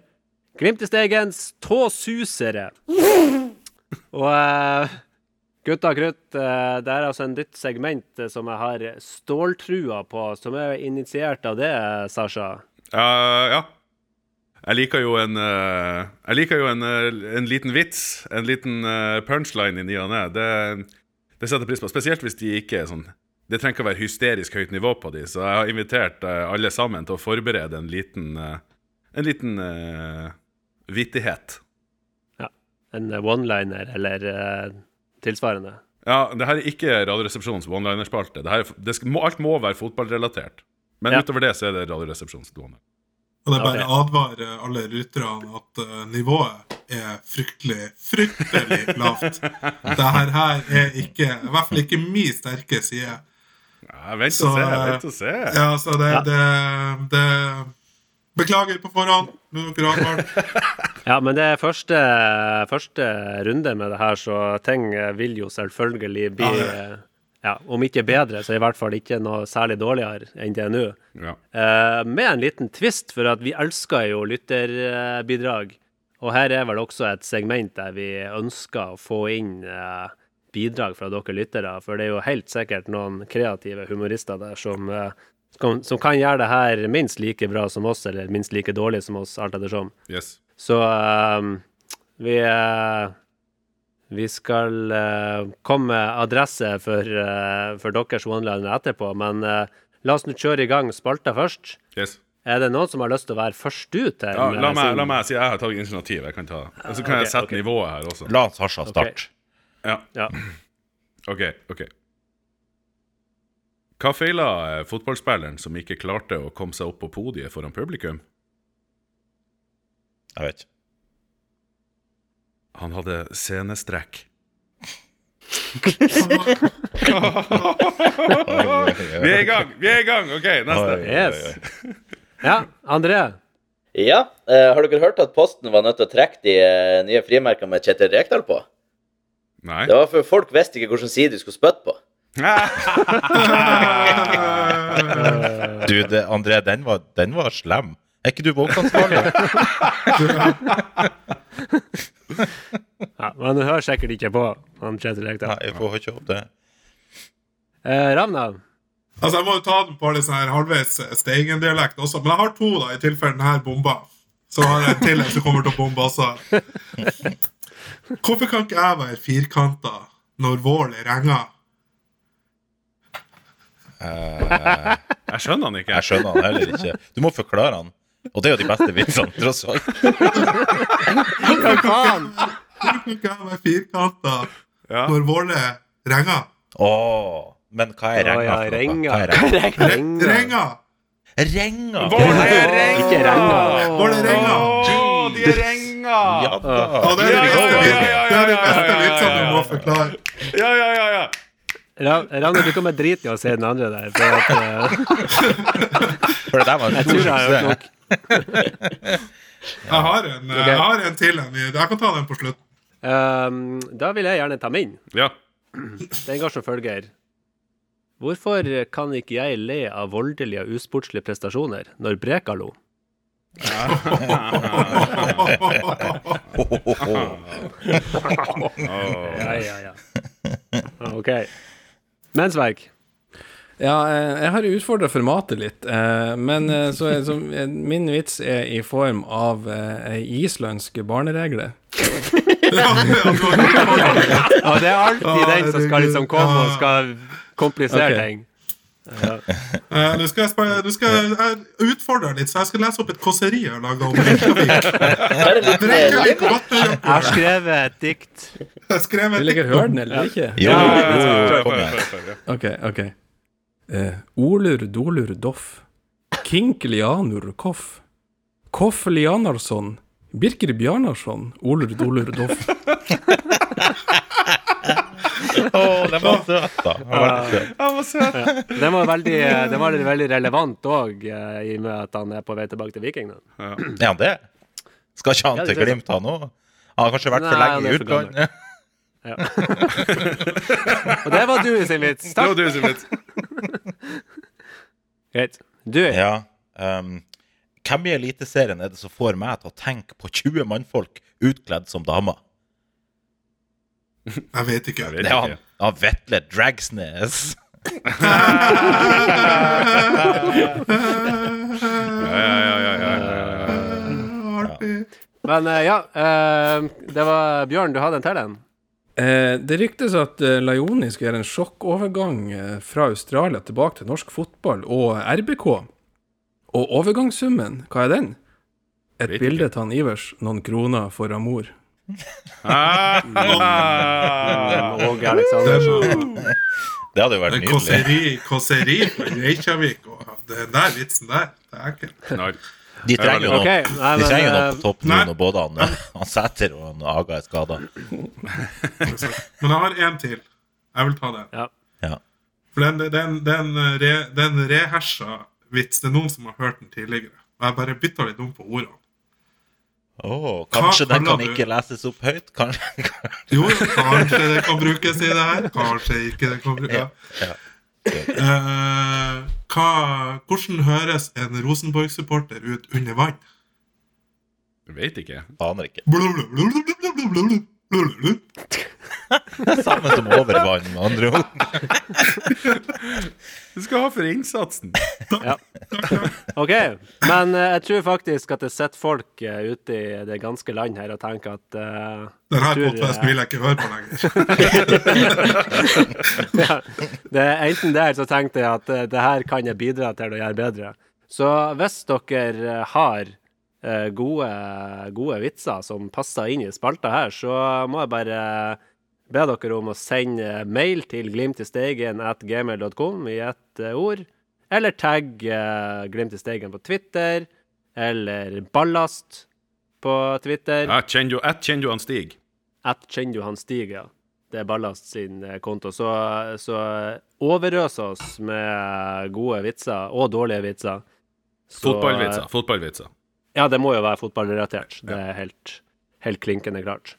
Glimtestegens tåsusere. Og eh, gutta krutt, eh, det er altså en nytt segment eh, som jeg har ståltrua på, som er initiert av det, Sasha. Uh, ja. Jeg liker jo en eh, Jeg liker jo en, eh, en liten vits, en liten eh, punchline i ny og ne. Det, det setter pris på. Spesielt hvis de ikke er sånn Det trenger ikke å være hysterisk høyt nivå på de, så jeg har invitert alle sammen til å forberede en liten En liten uh, vittighet. En eh, one-liner eller uh, tilsvarende. Ja, det her er ikke Radioresepsjonens one-liner-spalte. Det her er- det skal, må, alt må være fotballrelatert. Men Ja. utover det så er det Radioresepsjonens one Og det er bare å advare alle lytterne at uh, nivået er fryktelig, fryktelig <laughs> lavt. Det her, er ikke I hvert fall ikke min sterke side. Ja, vent Så, og se, eh, vent og se. Ja, så det, Ja. det, det Beklager på forhånd. <laughs> Ja, men det er første, første runde med det her, så ting vil jo selvfølgelig bli Ja, ja, Om ikke bedre, så i hvert fall ikke noe særlig dårligere enn det er nå. Ja. Eh, med en liten twist, for at vi elsker jo lytterbidrag. Og her er vel også et segment der vi ønsker å få inn eh, bidrag fra dere lyttere. For det er jo helt sikkert noen kreative humorister der som, eh, som, som kan gjøre det her minst like bra som oss, eller minst like dårlig som oss, alt ettersom. Yes. Så vi Vi skal uh, komme med adresse for, uh, for deres one-liner etterpå, men uh, la oss nå kjøre i gang spalta først. yes. Er det noen som har lyst til å være først ut her? Ja, la, meg, sin- la meg si jeg har tatt initiativ. Jeg kan ta Og så kan okay, jeg sette okay. nivået her også. La Sasha starte. Ja. Ja. <clears throat> OK. ok Hva feila fotballspilleren som ikke klarte å komme seg opp på podiet foran publikum? Jeg vet ikke. Han hadde scenestrekk. <laughs> Vi er i gang! Vi er i gang! OK, neste. Yes. Ja, André. Ja, eh, har dere hørt at Posten var nødt til å trekke de eh, nye frimerkene med Kjetil Rekdal på? Nei. Det var for folk visste ikke hvilken side de skulle spytte på. <laughs> Du, det, André, den var, den var slem. Er ikke du boksansvarlig? <laughs> Ja, men du hører sikkert ikke på han Kjetil Nei, jeg får ikke opp det. Eh, Ravna. Altså, Jeg må jo ta den på litt sånn her halvveis Steigen-dialekt også. Men jeg har to, da, i tilfelle den her bomba. Så har jeg en til en som kommer til å bombe også. Hvorfor kan ikke jeg være firkanta når vålet renger? Jeg skjønner han ikke. Jeg skjønner han heller ikke. Du må forklare han. Og det er jo de beste vitsene, tross alt. Hva faen? Hva være firkanta Ja. når vålet renger? Åh, men hva er renga? renga ja, renga. Renga? Renga. Renga! Våle renga. De er renga! Ja da. Det er de Ja, ja, beste ja, ja, vitsene de ja, ja, ja, du ja. må forklare. Ja, ja, ja, ja. Ra- du kommer drit i å se den andre der. For at, uh, For det der var en stor suksess. <laughs> Jeg har en, jeg har en til. En. Jeg kan ta den på slutt. Um, da vil jeg gjerne ta min. ja. Den går som følger. Hvorfor kan ikke jeg le av voldelige og usportslige prestasjoner når Breka lo? <laughs> Ja, ja, ja. OK. Mensverk. Ja, eh, jeg har utfordra formatet litt, eh, men eh, så, så min vits er i form av ei islandsk barneregle. Ja, det er alltid den som skal liksom komme og skal komplisere ting. Eh, Nå skal jeg, skal utfordre litt, så jeg skal lese opp et kåseri jeg har laga om <laughs> Reykjavik. Jeg har skrevet et dikt. Jeg skrev Vil et dere høre den, eller ikke? Ja, ja. Ok, ok. Eh, olur dolur doff. Kink lianur koff. Koff lianarsson. Birker Bjarnarsson. Olur dolur doff. <laughs> oh, den var søt, da. Den var veldig søt. Han. <laughs> Den var veldig, den var veldig relevant òg, i og med at han er på vei tilbake til Viking. Ja. Er han det? Skal ikke han Ja, til. Glimt, han òg? Han har kanskje vært for Nei, lenge han i er for <laughs> Og det var du sin vits. Det var Takk. du. Greit. Du, Ja. Um, hvem i Eliteserien er det som får meg til å tenke på 20 mannfolk utkledd som damer? Jeg vet ikke. Det er han, han Vetle Dragsnes. Ja, ja, ja, ja, ja, ja. Artig. men eh, ja. eh, det var Bjørn, du hadde en til en? Eh, det ryktes at eh, Laioni skal gjøre en sjokkovergang eh, fra Australia tilbake til norsk fotball og RBK. Og overgangssummen, hva er den? Et Vet bilde til han Ivers, noen kroner for Amor. Ah, <laughs> Aleksandersen. Det hadde jo vært nydelig. kåseri, kåseri på Reykjavik. Og den der vitsen der, det er ikke Knall. De trenger jo okay, noe, de trenger noe eh, på topp nå nei. når både han, han Sæter og han Aga er skada. <laughs> Men jeg har en til. Jeg vil ta den. Ja. Ja. For den, den, den, re, den rehersa vits Det er noen som har hørt den tidligere. og jeg bare bytta litt om på ordene. Åh, kanskje Hva den kan du- ikke leses opp høyt? Kanskje, Jo, kanskje det kan brukes i det her. Kanskje ikke det kan brukes. Ja, ja. Eh, hva, hvordan høres en Rosenborg-supporter ut under vann? Jeg vet ikke. aner ikke. Blablabla. Samme som over vann, med andre ord. Du skal ha for innsatsen. Ja. OK. Men eh, jeg tror faktisk at det sitter folk eh, ute i det ganske land her og tenker at uh, Denne her podkasten vil jeg ikke høre på lenger. <laughs> ja, det er enten der så tenkte jeg at uh, det her kan jeg bidra til å gjøre bedre. Så hvis dere eh, har eh, gode, gode vitser som passer inn i spalta her, så må jeg bare be dere om å sende mail til glimtisteigen at gmail.com i ett eh, ord. Eller tagg uh, Glimt i Steigen på Twitter. Eller Ballast på Twitter. At kjenner du, han Stig? At kjenner du han Stig, ja. Det er Ballast sin eh, konto. Så, så overøs oss med gode vitser, og dårlige vitser. Så, Fotballvitser. Fotballvitser. Ja, det må jo være fotballrelatert. Det er helt, helt klinkende klart.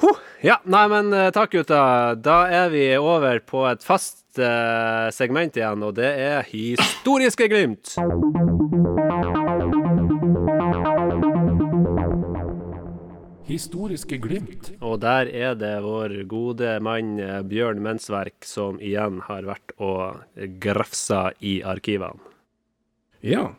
Huh. Ja, nei, men eh, takk, gutta. Da er vi over på et fast eh, segment igjen, og det er Historiske Glimt. Historiske glimt. Og der er det vår gode mann eh, Bjørn Mensverk som igjen har vært og grafsa i arkivene. Ja.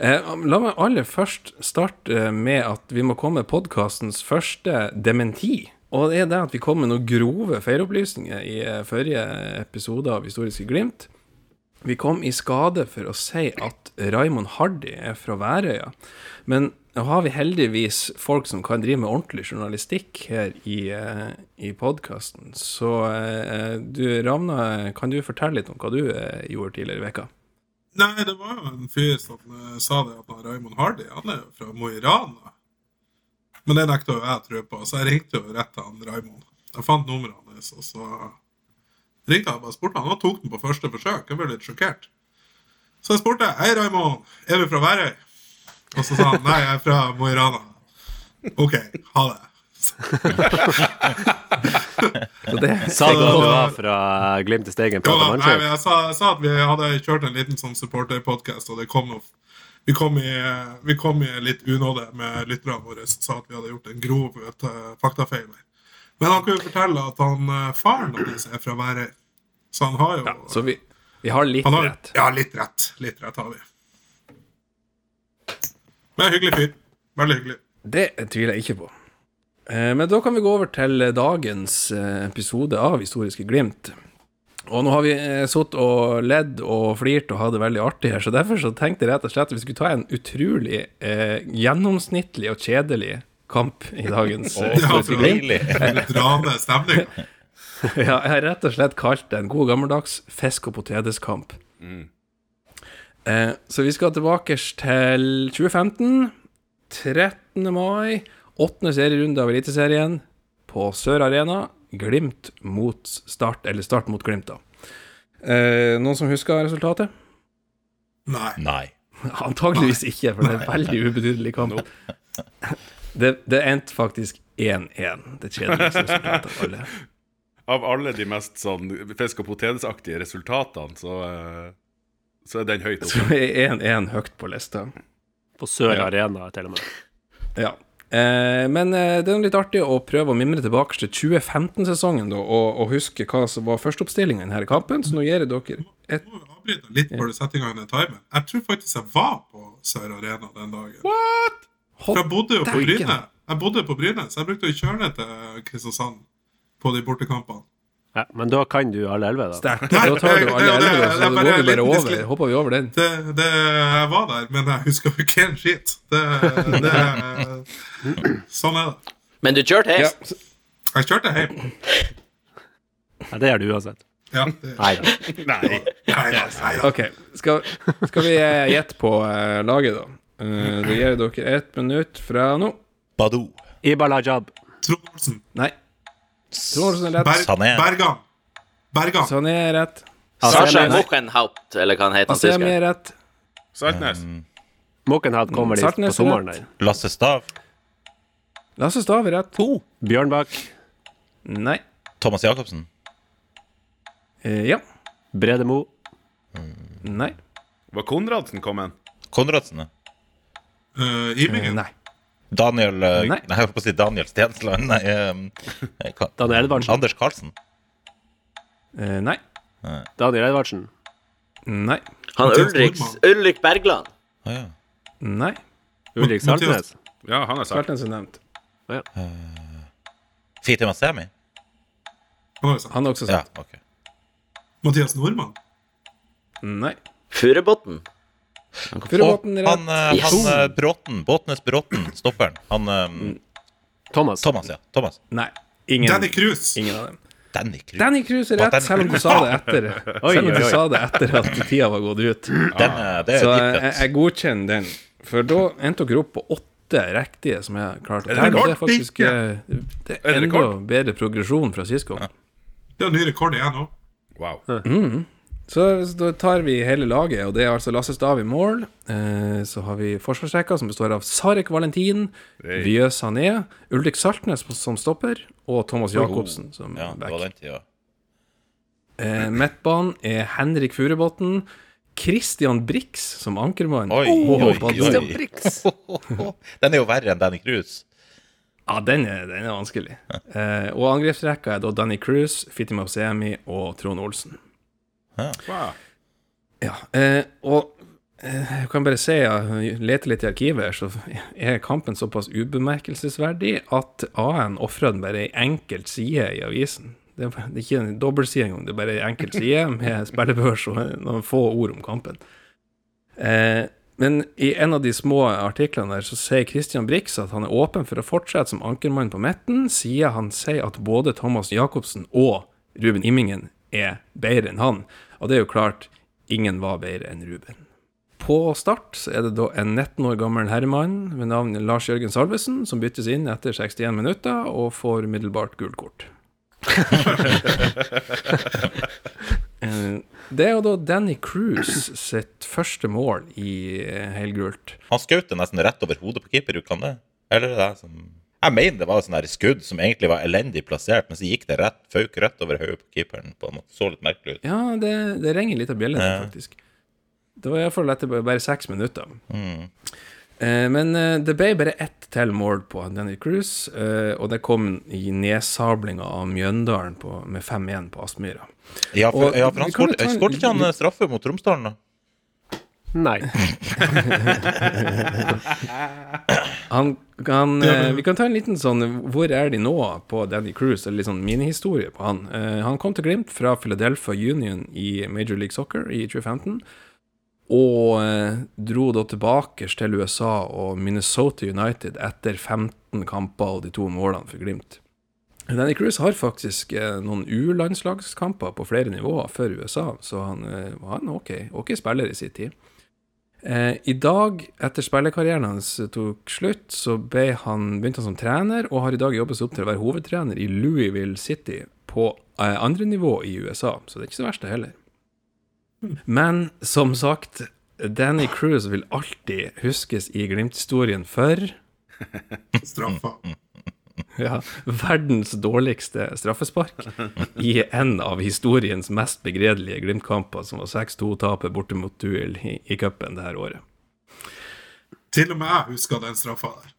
Eh, la meg aller først starte med at vi må komme med podkastens første dementi. Og det er det at vi kom med noen grove feilopplysninger i eh, forrige episode av Historiske Glimt. Vi kom i skade for å si at Raymond Hardy er fra Værøya. Men nå har vi heldigvis folk som kan drive med ordentlig journalistikk her i, eh, i podkasten. Så du, Ravna, kan du fortelle litt om hva du gjorde tidligere i veka? Nei, det var jo en fyr som uh, sa det at Raymond Hardy han er jo fra Mo i Rana. Men det nekta jo jeg å tro på, så jeg ringte jo rett til han Raymond. Jeg fant nummeret hans, og så ringte jeg og bare spurte han. Han tok den på første forsøk. Jeg ble litt sjokkert. Så jeg spurte Hei, Raymond, er du fra Værøy? Og så sa han nei, jeg er fra Mo i Rana. OK, ha det. <laughs> Sa du at du var fra Glimt i Steigen? Ja, da, nei, jeg, sa, jeg sa at vi hadde kjørt en liten sånn supporterpodkast, og det kom noe vi kom, i, vi kom i litt unåde med lytterne våre som sa at vi hadde gjort en grov eh, faktafeil. Men han kunne jo fortelle at han, eh, faren hans er fra Værøy. Så han har jo så vi, vi har litt har, rett. Ja, litt rett. Litt rett har vi. Men hyggelig fyr. Veldig hyggelig. Det tviler jeg ikke på. Eh, Men da kan vi gå over til dagens eh, episode av Historiske Glimt. Og nå har vi eh, sittet og ledd og flirt og hatt det veldig artig her, så derfor så tenkte jeg rett og slett at vi skulle ta en utrolig eh, gjennomsnittlig og kjedelig kamp i dagens eh, Historiske Glimt. Rane stemning. <laughs> Ja, jeg har rett og slett kalt det en god gammeldags fisk- og poteteskamp. Eh, så vi skal tilbake til 2015. 13. mai. Åttende serierunde av Eliteserien på Sør Arena. Glimt mot Start, eller Start mot Glimt, da. Eh, noen som husker resultatet? Nei. Nei. <laughs> Antageligvis ikke, for det er en veldig ubetydelig kamp. <laughs> Det, det endte faktisk 1-1. Det kjedeligste resultatet av alle. <laughs> Av alle de mest sånn fisk- og potetesaktige resultatene, så, eh, så er den høyt Så er 1-1 høyt på lista. På Sør Arena, til og med. Ja. Eh, men eh, det er litt artig å prøve å mimre tilbake til 2015-sesongen og, og huske hva som var førsteoppstillinga i denne kampen. Så nå gir jeg dere et litt før du setter i gang den timen. Jeg tror faktisk jeg var på Sør Arena den dagen. For jeg bodde jo på Bryne. Jeg bodde på Bryne, så jeg brukte å kjøre ned til Kristiansand på de bortekampene. Ja, men da kan du alle elleve, da. sterkt. Da tar du alle det- det- elleve, det så er går vi bare over. Hopper vi over den. Det, det, jeg var der, men jeg husker jo ikke en skitt. Det, det, sånn er det. Men du kjørte hjem? Ja, Jeg kjørte hjem. Ja, det gjør du uansett. Ja, det, Nei da. Nei. nei, nei. OK. Skal, skal vi eh, gjette på uh, laget, da? Uh, da gir dere ett minutt fra nå. Badou. Ibalajab. Trond Olsen. Nei. Trond Olsen er rett. Ber, Sané. Berga. Berga. Sané er rett. Sasha. Mochenhaupt, eller hva han heter. Asemi er rett. Saltnes. Måkenhatt kommer dit på er sommeren rett. der. Lasse Stav. Lasse Stav er rett. Bjørnbakk. Nei. Thomas Jacobsen. Eh, ja. Bredemo. Nei. Var Konradsen kommet? Konradsen. ja. Uh, Eh, Ibingen. nei. Daniel eh, Nei. Nei, jeg holdt på å si Daniel Stensland. Nei, eh, eh, hva- Daniel Edvardsen. Anders Karlsen. Eh, nei. Daniel Edvardsen. Nei. Han Mathias Ulrik, Nordmann. Ulrik Bergland. Å ja. Nei. Ulrik Saltnes. Ja, han er sagt. Saltnes er nevnt. Fiti Masemi? Han har jo sagt. Han er også Ja, sagt. ok. Mathias Nordmann. Nei. Furubotn. Han, rett. eh, han eh, Bråten, Båtenes Bråten, stopperen. Han um, Thomas. Thomas, ja. Thomas. Nei. Ingen, Danny Cruz. ingen av dem. Danny Cruz. Danny Cruz er rett, Danny selv om du sa det etter <laughs> Oi, Selv om du sa det etter at tida var gått ut. Den, det er Så jeg, jeg godkjenner den. For da endte dere opp på åtte riktige som jeg klarte å Er det Det er faktisk det Er enda bedre progresjon fra sist gang. Det er ny rekord igjen nå. Wow. Så, så da tar vi hele laget, og det er altså Lasse Stav i mål. Eh, så har vi forsvarsrekka som består av Sarek Valentin, Hey. Vieux Sané, Ulrik Saltnes som stopper, og Thomas Jacobsen som Ja, det var back. Eh, Midtbanen er Henrik Furubotn, Christian Brix som ankermann. Oi, oh, oi, Badou. oi. <laughs> Den er jo verre enn Danny Cruz. Ja, den er, den er vanskelig. Eh, og angrepsrekka er da Danny Cruz, Fitima Semi og Trond Olsen. Wow. Ja, eh, og eh, jeg kan bare si, jeg leter litt i arkivet, så er kampen såpass ubemerkelsesverdig at AN ofrer bare ei enkelt side i avisen. Det er, det er ikke en dobbeltside engang, det er bare ei enkelt side med <laughs> spillebørs og noen få ord om kampen. Eh, men i en av de små artiklene der så sier Christian Brix at han er åpen for å fortsette som ankermann på midten, siden han sier at både Thomas Jacobsen og Ruben Immingen er bedre enn han. Og det er jo klart, ingen var bedre enn Ruben. På start så er det da en 19 år gammel herremann ved navn Lars Jørgen Salvesen som byttes inn etter 61 minutter og får middelbart gult kort. <laughs> Eh, Det er jo da Danny Cruise sitt første mål i eh, helgult. Han skjøt det nesten rett over hodet på keeper, kan det? Eller er det jeg som Jeg mener det var sånn skudd som egentlig var elendig plassert, men så gikk det rett, fauk rett over hodet på keeperen. på en måte. Så litt merkelig ut. Ja, det, det ringer litt av bjellen, Ja. faktisk. Det var iallfall etter bare seks minutter. Mm. Eh, men eh, det ble bare ett til mål på Danny Cruise, eh, og det kom i nedsablinga av Mjøndalen på, med 5-1 på Aspmyra. Ja, for, Og ja, for han skårte ikke han straffe mot Romsdalen, da? Nei. <laughs> Han, han, eh, vi kan ta en liten sånn Hvor er de nå? på Danny Cruise, eller litt sånn minihistorie på han. Eh, han kom til Glimt fra Philadelphia Union i Major League Soccer i 2015. Og eh, dro da tilbake til USA og Minnesota United etter 15 kamper og de to målene for Glimt. Danny Cruise har faktisk eh, noen U-landslagskamper på flere nivåer for USA, så han eh, var en ok, ok spiller i sin tid. Eh, I dag, etter spillekarrieren hans tok slutt, så han, begynte han som trener, og har i dag jobbet seg opp til å være hovedtrener i Louisville City på eh, andre nivå i USA, så det er ikke så verst det heller. Men som sagt, Danny Cruise vil alltid huskes i Glimt-historien for <laughs> Straffa. <laughs> ja, verdens dårligste straffespark <laughs> i en av historiens mest begredelige Glimt-kamper, som var 6-2-tapet borte mot Duel i, i cupen det her året. Til og med jeg husker den straffa der.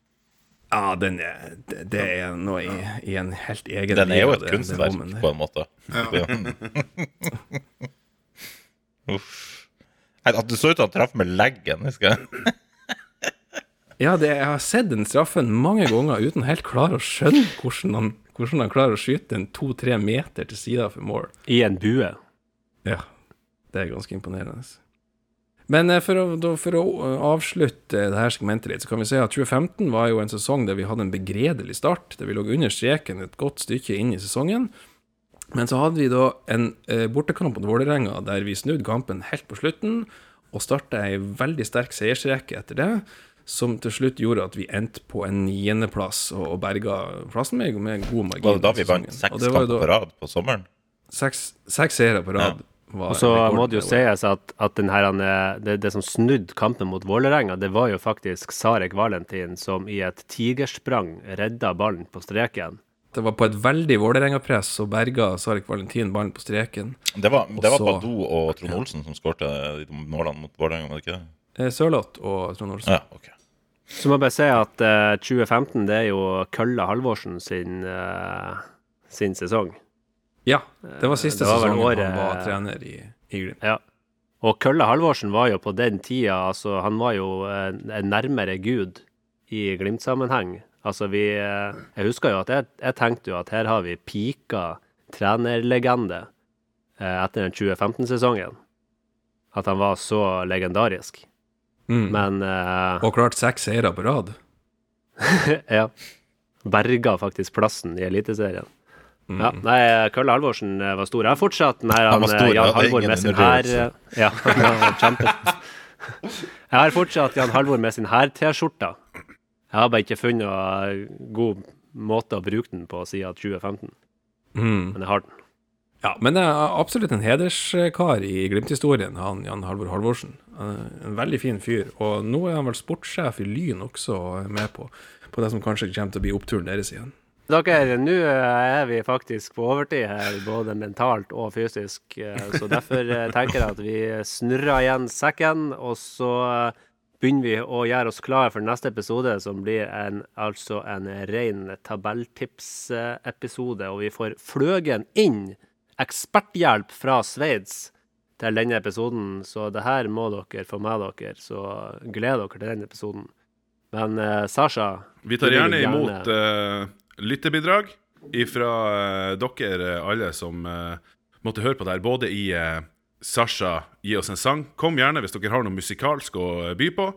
Ja, den er, det, det er noe i, i en helt egen Den er jo et det- det kunstverk, på en måte. Ja. <laughs> Uff. At du så ut til han traff med leggen, husker jeg. Ja, det, jeg har sett den straffen mange ganger uten helt klare å skjønne hvordan han, hvordan han klarer å skyte en to-tre meter til sida for mål. I en bue. Ja, det er ganske imponerende. Men eh, for å, for å eh, avslutte det her segmentet litt, så kan vi si at 2015 var jo en sesong der vi hadde en begredelig start. Der vi lå under streken et godt stykke inn i sesongen. Men så hadde vi da en eh, bortekamp mot Vålerenga der vi snudde kampen helt på slutten, og starta ei veldig sterk seiersrekke etter det, som til slutt gjorde at vi endte på en niendeplass og, og berga plassen med, med god margin. Var det da vi vant seks kamper på rad på sommeren? Seks, seks seire på rad Ja. Og så må det jo sies at, at den her, eh, det, det som snudde kampen mot Vålerenga, det var jo faktisk Sarek Valentin som i et tigersprang redda ballen på streken. Det var på et veldig Vålerenga-press, og berga Sarek Valentin ballen på streken. Det var, det var så- Badou og Trond Olsen som skårte de målene mot Vålerenga, var det ikke det? Eh, Sørloth og Trond Olsen. Ja, ok. Så må jeg bare si at eh, 2015 det er jo Kølla Halvorsen sin, eh, sin sesong. Ja, det var siste Det var vel sesongen året- han var trener i, i Glimt. Ja. Og Kølla Halvorsen var jo på den tida altså Han var jo en, en nærmere Gud i Glimt-sammenheng. Altså, vi eh, Jeg husker jo at jeg, jeg tenkte jo at her har vi pika trenerlegende eh, etter den 2015-sesongen. At han var så legendarisk. Mm. Men uh, Og klart seks seire på rad. <laughs> ja. Berga faktisk plassen i Eliteserien. Mm. Ja, nei, Kølle Halvorsen eh, var stor. Jeg har fortsatt den her Han han, stor, eh, Jan Halvor med sin her. Ja, <laughs> kjempe. Jeg har fortsatt Jan Halvor med sin her-T-skjorta. Jeg har bare ikke funnet noen god måte å bruke den på siden 2015. Mm. Men jeg har den. Ja, men det er absolutt en hederskar i Glimt-historien, han Jan Halvor Halvorsen. En veldig fin fyr. Og nå er han vel sportssjef i Lyn også med på, på det som kanskje kommer til å bli oppturen deres igjen. Dere, nå er vi faktisk på overtid her, både mentalt og fysisk. eh, Så derfor eh, tenker jeg at vi snurrer igjen sekken, og så begynner vi å gjøre oss klare for neste episode, som blir en, altså en ren tabelltipsepisode. Og vi får fløgen inn eksperthjelp fra Sveits til denne episoden, så det her må dere få med dere. Så gled dere til den episoden. Men uh, Sasha Vi tar gjerne, gjerne imot uh, lyttebidrag fra dere alle som eh, måtte høre på det her, både i eh, Sasha, gi oss en sang. Kom gjerne hvis dere har noe musikalsk å eh, by på.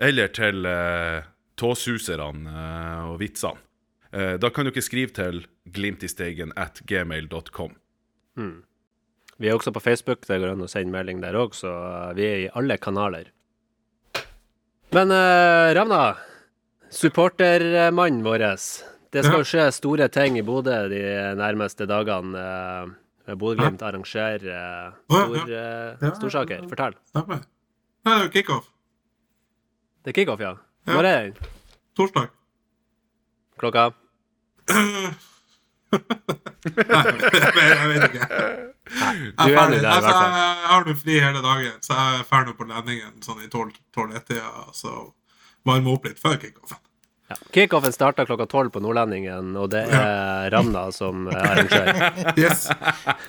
Eller til eh, tåsuserne eh, og vitsene. Eh, da kan dere skrive til glimtisteigen at gmail.com. Vi er også på Facebook, det går an å sende melding der òg, så eh, vi er i alle kanaler. Men uh, Ravna, supportermannen vår. Det skal Ja. skje store ting i Bodø de nærmeste dagene. Uh, Bodø-Glimt arrangerer uh, stor, eh, storsaker. Fortell. Stemmer. Nei, det er jo kickoff. Det er kickoff. Ja. Når er den? Torsdag. Klokka? <clears throat> Nei, jeg vet ikke. Jeg Du er er ferdig. der, Altså, jeg har nå fri hele dagen, så jeg er ferdig på landingen sånn i 12-1-tida. Så varme opp litt før kickoffen. Ja. Kickoffen starter klokka tolv på Nordlendingen, og det er Ravna som eh, arrangerer. <laughs> Yes.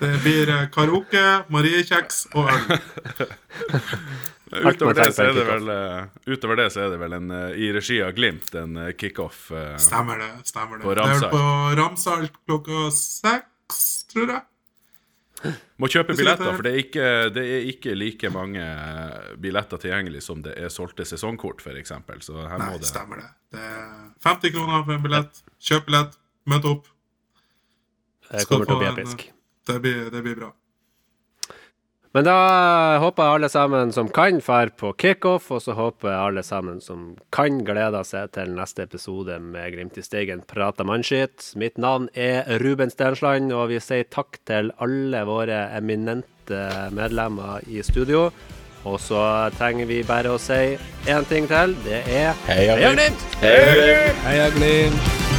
Det blir eh, karaoke, mariekjeks og øl. <laughs> Utover det, så er det vel, eh, utover det så er det vel en eh, i regi av Glimt, en eh, kickoff. uh, Stemmer det. stemmer det. På Det er på Ramsalt klokka seks, tror jeg. Må kjøpe billetter, for det er, ikke, det er ikke like mange billetter tilgjengelig som det er solgte sesongkort, f.eks. Så her Nei, må det stemmer det. Det er 50 kroner for en billett. Kjøp billett, møt opp. Det kommer til å bli episk. Det blir, det blir bra. Men da håper jeg alle sammen som kan, drar på kickoff, og så håper jeg alle sammen som kan, gleder seg til neste episode med Glimt i Steigen prater mannskitt. Mitt navn er Ruben Stensland, og vi sier takk til alle våre eminente medlemmer i studio. Og så trenger vi bare å si én ting til. Det er Heia Heia Glimt! Glimt! Hei. Heia Glimt!